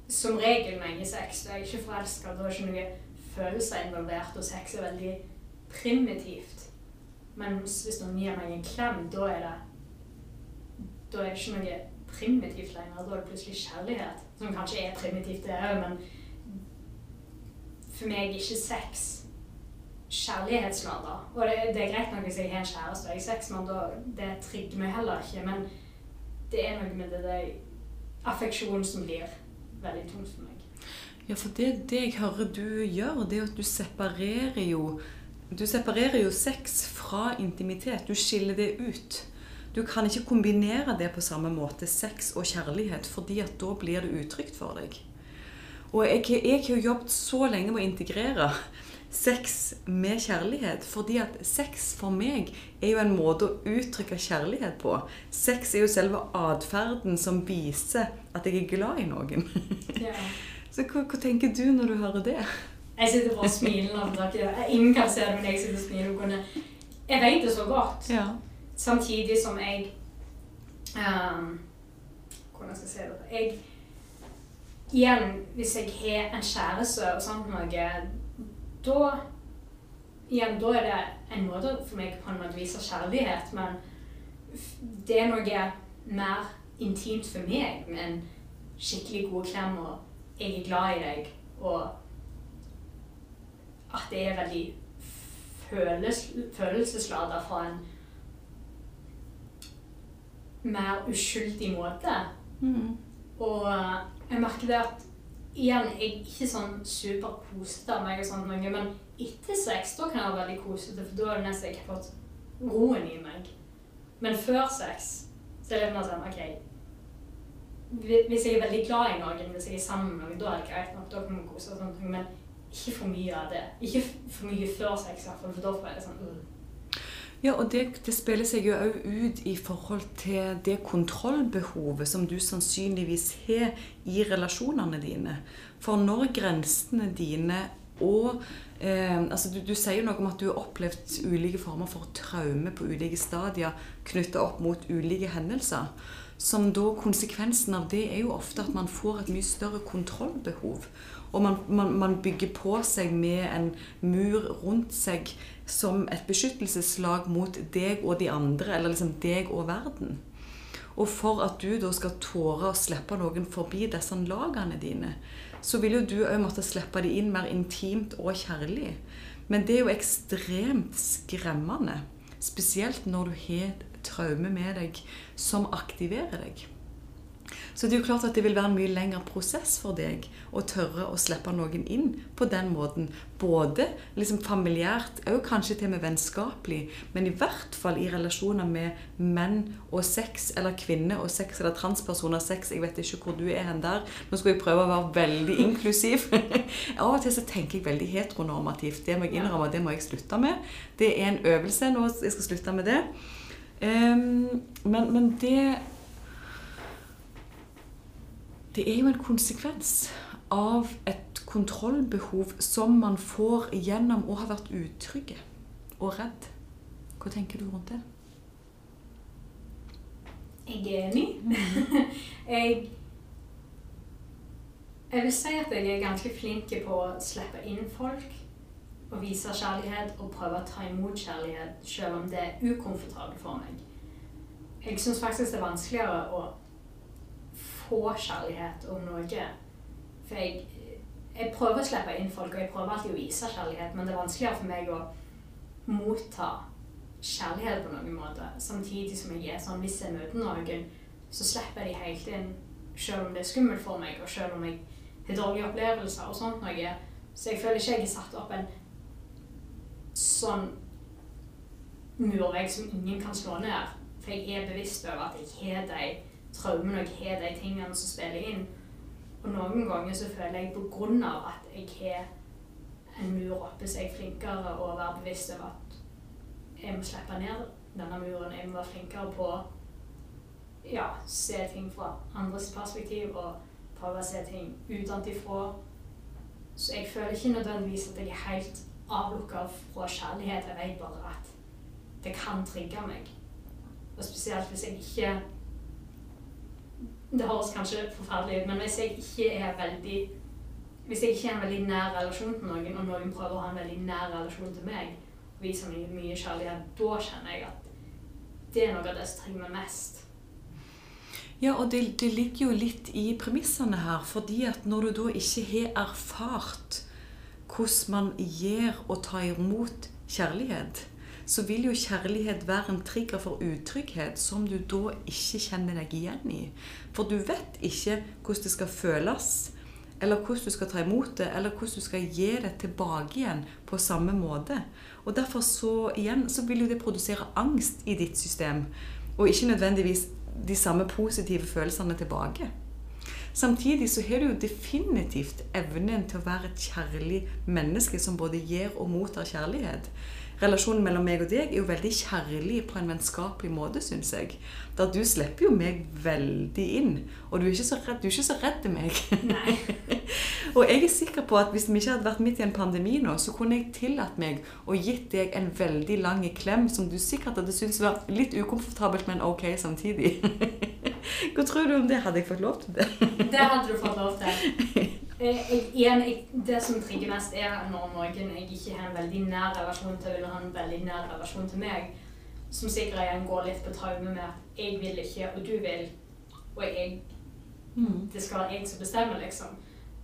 Som regel når jeg har sex, da er jeg ikke forelska, da er ikke noen følelser involvert, og sex er veldig primitivt. Men hvis noen gir meg en klem, da er det Da er det ikke noe primitivt lenger. Da er det plutselig kjærlighet. Som kanskje er primitivt, det òg, men for meg er ikke sex kjærlighetslader. Og det, det, er greit nok hvis jeg har en kjæreste og jeg har sex, men da, det trigger meg heller ikke. Men det er noe med det, det affeksjonen som blir veldig tungt for meg. Ja, for det, det jeg hører du gjør, det er at du separerer jo Du separerer jo sex fra intimitet. Du skiller det ut. Du kan ikke kombinere det på samme måte, sex og kjærlighet, fordi at da blir det utrygt for deg. Og jeg, jeg har jobbet så lenge med å integrere sex med kjærlighet. Fordi at sex for meg er jo en måte å uttrykke kjærlighet på. Sex er jo selve atferden som viser at jeg er glad i noen. Ja. Så hva, hva, tenker du når du hører det? Jeg sitter bare og smiler. Ingen kan se det, men jeg sitter og smiler. Jeg vet det så godt. Ja. Samtidig som jeg um, Hvordan skal jeg si det? Jeg, igjen, hvis jeg har en kjæreste og sånt noe da igjen, da er det en måte for meg på en måte å vise kjærlighet, men det er noe mer intimt for meg med en skikkelig god klem, og jeg er glad i deg, og at det er veldig følelsesladet fra en mer uskyldig måte. Mm. Og jeg merker det at igjen, jeg er ikke sånn superkosete av meg, og sånt, men etter sex da kan jeg være veldig kosete, for da er det nesten har fått roen i meg. Men før sex så er det mer sånn OK Hvis jeg er veldig glad i noen, hvis jeg er sammen med noen, da er det greit nok, da kan vi kose oss, men ikke for mye av det. Ikke for mye før sex, i hvert fall, for da får jeg det sånn uh. Ja, og det, det spiller seg jo òg ut i forhold til det kontrollbehovet som du sannsynligvis har i relasjonene dine. For når grensene dine og eh, altså du, du, sier jo noe om at du har opplevd ulike former for traume på ulike stadier knytta opp mot ulike hendelser. Som da Konsekvensen av det er jo ofte at man får et mye større kontrollbehov. Og man, man, man, bygger på seg med en mur rundt seg som et beskyttelseslag mot deg og de andre, eller liksom deg og verden. Og for at du da skal tåre å slippe noen forbi disse lagene dine, så vil jo du òg måtte slippe de inn mer intimt og kjærlig. Men det er jo ekstremt skremmende. Spesielt når du har traume med deg som aktiverer deg. Så det er jo klart at det vil være en mye lengre prosess for deg å tørre å slippe noen inn på den måten. Både liksom familiært, og kanskje til og med vennskapelig, men i hvert fall i relasjoner med menn og sex, eller kvinner og sex, eller transpersoner og sex. Jeg vet ikke hvor du er hen der. Nå skal jeg prøve å være veldig inklusiv. Av og til så tenker jeg veldig heteronormativt. Det må jeg innrømme, det må jeg slutte med. Det er en øvelse nå, jeg skal slutte med det. Um, men, men det det er jo en konsekvens av et kontrollbehov som man får gjennom å ha vært utrygge og redd. Hva tenker du rundt det? Jeg er enig. jeg, jeg vil si at jeg er ganske flink på å slippe inn folk og vise kjærlighet og prøve å ta imot kjærlighet selv om det er ukomfortabelt for meg. Jeg syns faktisk det er vanskeligere å få kjærlighet om noe. For jeg, jeg prøver å slippe inn folk, og jeg prøver alltid å vise kjærlighet, men det er vanskeligere for meg å motta kjærlighet på noen måte. Samtidig som jeg er sånn hvis jeg møter noen, så slipper jeg de helt inn, selv om det er skummelt for meg, og selv om jeg har dårlige opplevelser og sånt noe. Så jeg føler ikke jeg har satt opp en sånn murvegg som ingen kan slå ned. For jeg er bevisst over at jeg har de traumen og jeg har de tingene som spiller inn. Og noen ganger så føler jeg på grunn av at jeg har en mur oppe, så er jeg flinkere å være bevisst over at jeg må slippe ned denne muren. Jeg må være flinkere på å ja, se ting fra andres perspektiv og prøve å se ting utenfra. Så jeg føler ikke nødvendigvis at jeg er helt avlukka fra kjærlighet. Jeg vet bare at det kan trigge meg. Og spesielt hvis jeg ikke det høres kanskje forferdelig ut, men hvis jeg ikke er veldig hvis jeg ikke har en veldig nær relasjon til noen, og noen prøver å ha en veldig nær relasjon til meg, og vise meg mye kjærlighet, da kjenner jeg at det er noe av det som trenger meg mest. Ja, og det, det ligger jo litt i premissene her, fordi at når du da ikke har erfart hvordan man gir og tar imot kjærlighet, så vil jo kjærlighet være en trigger for utrygghet som du da ikke kjenner deg igjen i. For du vet ikke hvordan det skal føles, eller hvordan du skal ta imot det, eller hvordan du skal gi det tilbake igjen på samme måte. Og derfor så, igjen, så vil jo det produsere angst i ditt system, og ikke nødvendigvis de samme positive følelsene tilbake. Samtidig så har du jo definitivt evnen til å være et kjærlig menneske som både gir og mottar kjærlighet. Relasjonen mellom meg og deg er jo veldig kjærlig på en vennskapelig måte, syns jeg. Da du slipper jo meg veldig inn. Og du er ikke så redd, du ikke så redd meg. Og jeg er sikker på at hvis vi ikke hadde vært midt i en pandemi nå, så kunne jeg tillatt meg å gitt deg en veldig lang klem som du sikkert hadde syntes var litt ukomfortabelt, men ok samtidig. Hva tror du om det? Hadde jeg fått lov til det? Det hadde du fått lov til. Jeg, jeg, igjen, jeg, det som trigger mest, er når noen jeg ikke har en veldig nær relasjon til, vil ha en veldig nær relasjon til meg, som sikkert igjen går litt på traume med jeg vil ikke, og du vil, og jeg Mm. Det skal være jeg som bestemmer, liksom.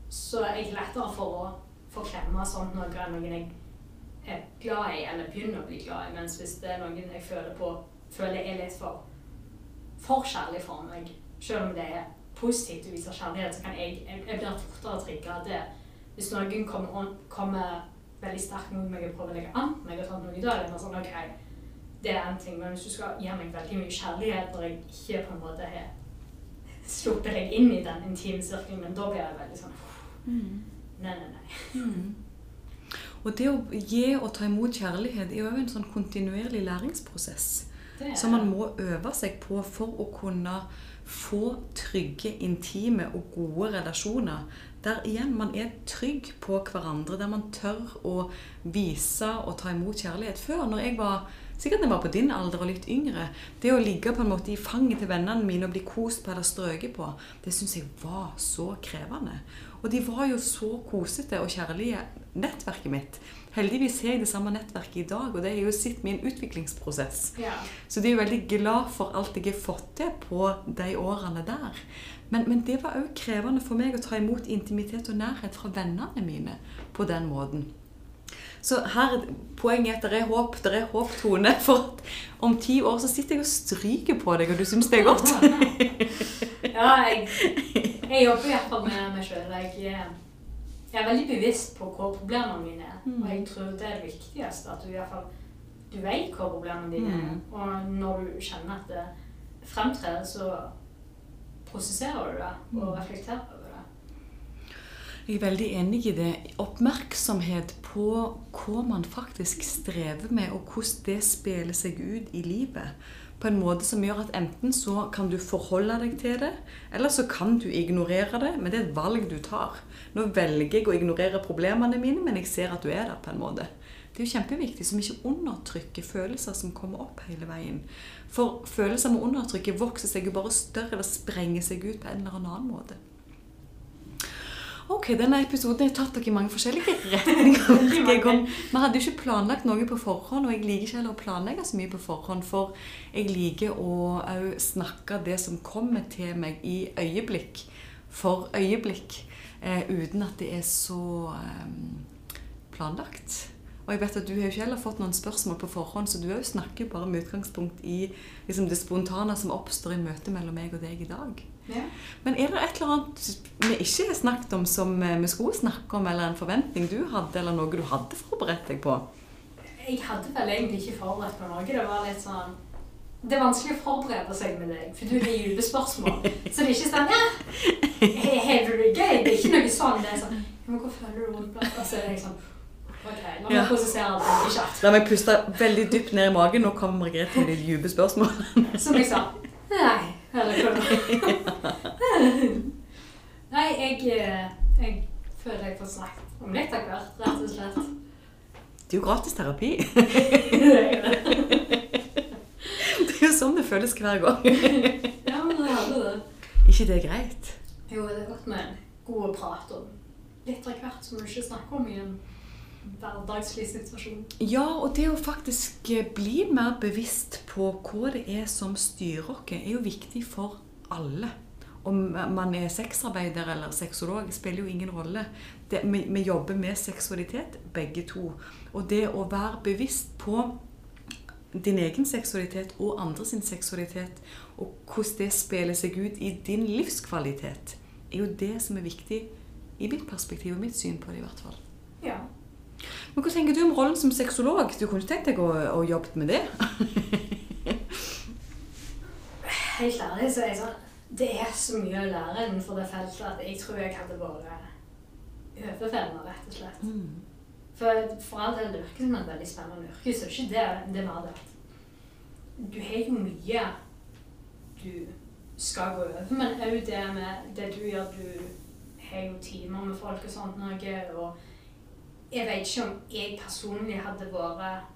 Så er jeg lettere for å få klemme sånt noe enn noen jeg er glad i, eller begynner å bli glad i. Mens hvis det er noen jeg føler på føler er litt for for kjærlig for meg, selv om det er positivt å vise kjærlighet, så kan jeg, jeg, blir fortere trigga av det. Hvis noen kommer, kommer veldig sterkt mot meg og prøver å legge an på meg, og sånt noe, da er det sånn OK, det er en ting. Men hvis du skal gi meg veldig mye kjærlighet når jeg ikke på en måte har sluppet deg inn i den intime sirkelen, men da blir jeg veldig sånn Mm. Nei, nei, nei. Mm. Og det å gi og ta imot kjærlighet er jo en sånn kontinuerlig læringsprosess. Er, som man må øve seg på for å kunne få trygge, intime og gode relasjoner. Der igjen man er trygg på hverandre, der man tør å vise og ta imot kjærlighet. Før, når jeg var sikkert jeg var på din alder og litt yngre, det å ligge på en måte i fanget til vennene mine og bli kost på eller strøket på, det syns jeg var så krevende. Og de var jo så kosete og kjærlige, nettverket mitt. Heldigvis har jeg det samme nettverket i dag, og det har jo sett min utviklingsprosess. ja. Så de er jo veldig glad for alt jeg har fått til på de årene der. Men, men det var òg krevende for meg å ta imot intimitet og nærhet fra vennene mine på den måten. Så her, poenget er at det er håp, det er håp, Tone. For at om ti år så sitter jeg og stryker på deg, og du syns det er godt. Ja, jeg, jeg jobber i hvert fall med meg sjøl. Jeg, er- jeg er veldig bevisst på hva problemene mine er. Mm. Og jeg tror det er det viktigste. At du i hvert fall du vet hva problemene dine er. Mm. Og når du kjenner at det fremtrer, så prosesserer du det og Mm. reflekterer. Jeg er veldig enig i det. Oppmerksomhet på hva man faktisk strever med, og hvordan det spiller seg ut i livet. På en måte som gjør at enten så kan du forholde deg til det, eller så kan du ignorere det, men det er et valg du tar. Nå velger jeg å ignorere problemene mine, men jeg ser at du er der på en måte. Det er jo kjempeviktig, som ikke undertrykker følelser som kommer opp hele veien. For følelser med undertrykket vokser seg jo bare større eller sprenger seg ut på en eller annen måte. Ok, denne episoden har tatt dere i mange forskjellige retninger. Vi hadde jo ikke planlagt noe på forhånd, og jeg liker ikke heller å planlegge så mye på forhånd, for jeg liker å snakke det som kommer til meg i øyeblikk for øyeblikk, eh, uten at det er så eh, planlagt. Og jeg vet at du har jo ikke heller fått noen spørsmål på forhånd, så du snakker bare med utgangspunkt i liksom, det spontane som oppstår i møtet mellom meg og deg i dag. Ja. Men er det et eller annet vi ikke har snakket om som eh, vi skulle snakke om, eller en forventning du hadde, eller noe du hadde forberedt deg på? Jeg hadde vel egentlig ikke forberedt på noe. Det var litt sånn Det er vanskelig å forberede seg med deg, for du har dype spørsmål. Så det er ikke sånn ja, Har du det gøy? Det er ikke noe sånn. Det er sånn Men hvor føler du rundt det? Så er det liksom OK, la meg prosessere det veldig kjapt. La meg puste veldig dypt ned i magen. Nå kommer Margrethe med de dype spørsmålene. Som jeg sa. Nei. Eller hva det Nei, jeg, eh, jeg føler jeg får snakket om litt av hvert, rett og slett. Det er jo gratis terapi. Er. Det er jo sånn det føles hver gang. Ja, men det hadde det. ikke det er greit? Jo, det er godt med en god prat om litt av hvert som du ikke snakker om i en hverdagslig situasjon. Ja, og det å faktisk eh, bli mer bevisst på hva det er som styrer oss, er jo viktig for alle. Om man er sexarbeider eller sexolog, spiller jo ingen rolle. Det, vi, vi jobber med seksualitet, begge to. Og det å være bevisst på din egen seksualitet og andres seksualitet, og hvordan det spiller seg ut i din livskvalitet, er jo det som er viktig i mitt perspektiv og mitt syn på det, i hvert fall. Ja. Men hva tenker du om rollen som sexolog? Du kunne tenkt deg å, å jobbe med det? Helt ærlig så er jeg sånn Det er så mye å lære innenfor det feltet at jeg tror jeg hadde vært overfemmer, rett og slett. Mm. For, for all del, det virker som et veldig spennende yrke, så det er ikke det, det er mer det du har jo mye du skal gå over, men òg det med det du gjør, du har jo timer med folk og sånt noe, og jeg vet ikke om jeg personlig hadde vært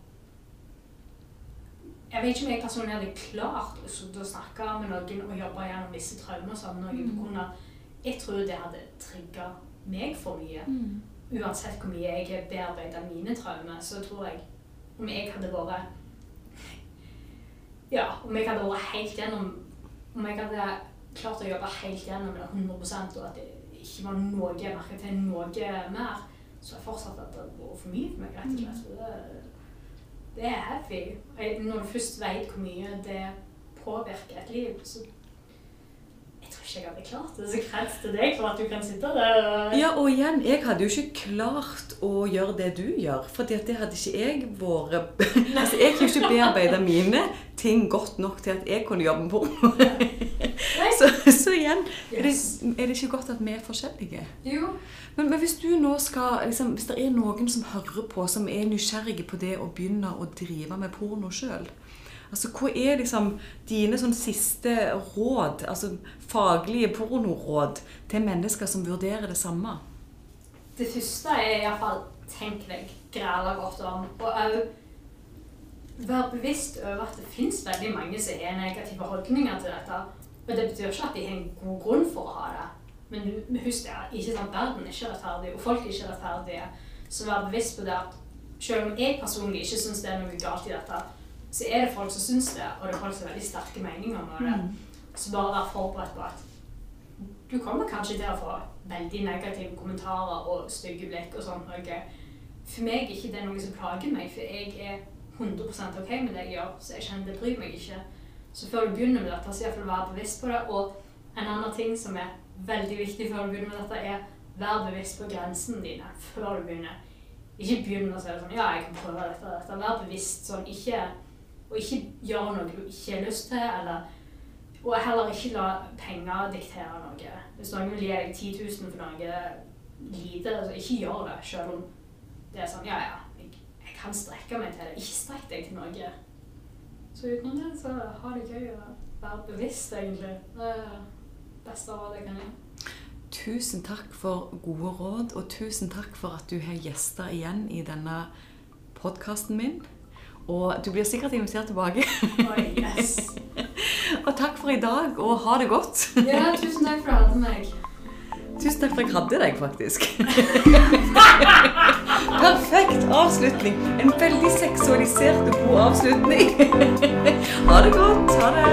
jeg vet ikke om jeg personlig hadde klart å snakke med noen og jobbe gjennom visse traumer sammen. På grunn av, jeg tror det hadde trigga meg for mye. Mm. Uansett hvor mye jeg har bearbeida mine traumer, så tror jeg om jeg hadde vært Ja, om jeg hadde vært helt gjennom Om jeg hadde klart å jobbe helt gjennom det 100% og at det ikke var noe jeg merket til noe mer, så jeg fortsatt at det har vært for mye for meg, rett og slett. Det, det er heavy. Når du først vet hvor mye det påvirker et liv, så tror ikke jeg hadde klart det. Så kreds til deg for at du kan sitte der og Ja, og igjen, jeg hadde jo ikke klart å gjøre det du gjør. For det hadde ikke jeg vært Altså, jeg kunne ikke bearbeida mine ting godt nok til at jeg kunne jobbe med porno. Så, så igjen er det, er det ikke godt at vi er forskjellige. Jo. Men, men hvis du nå skal liksom, Hvis det er noen som hører på, som er nysgjerrige på det å begynne å drive med porno sjøl Altså, Hva er liksom dine sånn siste råd, altså faglige pornoråd, til mennesker som vurderer det samme? Det første er iallfall tenk deg græla godt om, og òg være bevisst over at det fins veldig mange som har negative holdninger til dette. Men det betyr ikke at de har en god grunn for å ha det. Men husk det, ikke sant, verden er ikke rettferdig, og folk er ikke rettferdige. Så vær bevisst på det at selv om jeg personlig ikke syns det er noe galt i dette, så er det folk som syns det, og det er folk som har veldig sterke meninger om det. Så bare vær forberedt på at du kommer kanskje til å få veldig negative kommentarer og stygge blikk og sånn. Okay. For meg er ikke det noe som plager meg, for jeg er 100% ok med det jeg gjør, så jeg kjenner det bryr meg ikke. Så før du begynner med dette, så iallfall vær bevisst på det. Og en annen ting som er veldig viktig før du begynner med dette, er vær bevisst på grensene dine før du begynner. Ikke begynn med å si sånn Ja, jeg kan prøve dette og dette. Vær bevisst sånn. Ikke, og ikke gjør noe du ikke har lyst til, eller og heller ikke la penger diktere noe. Hvis noen vil gi deg 10 000 for noe lite, så ikke gjør det, selv om det er sånn Ja, ja, jeg, jeg kan strekke meg til det. Ikke strekk deg til noe. Så utenom det, så ha det gøy og være bevisst, egentlig. Det er det beste rådet jeg kan gjøre. Tusen takk for gode råd, og tusen takk for at du har gjester igjen i denne podkasten min. Og du blir sikkert invitert tilbake. Oh, yes. og takk for i dag, og ha det godt. Ja, tusen takk for at du hadde meg. Tusen takk for at jeg hadde deg, faktisk. Perfekt avslutning. En veldig seksualisert og god avslutning. ha det godt. Ha det.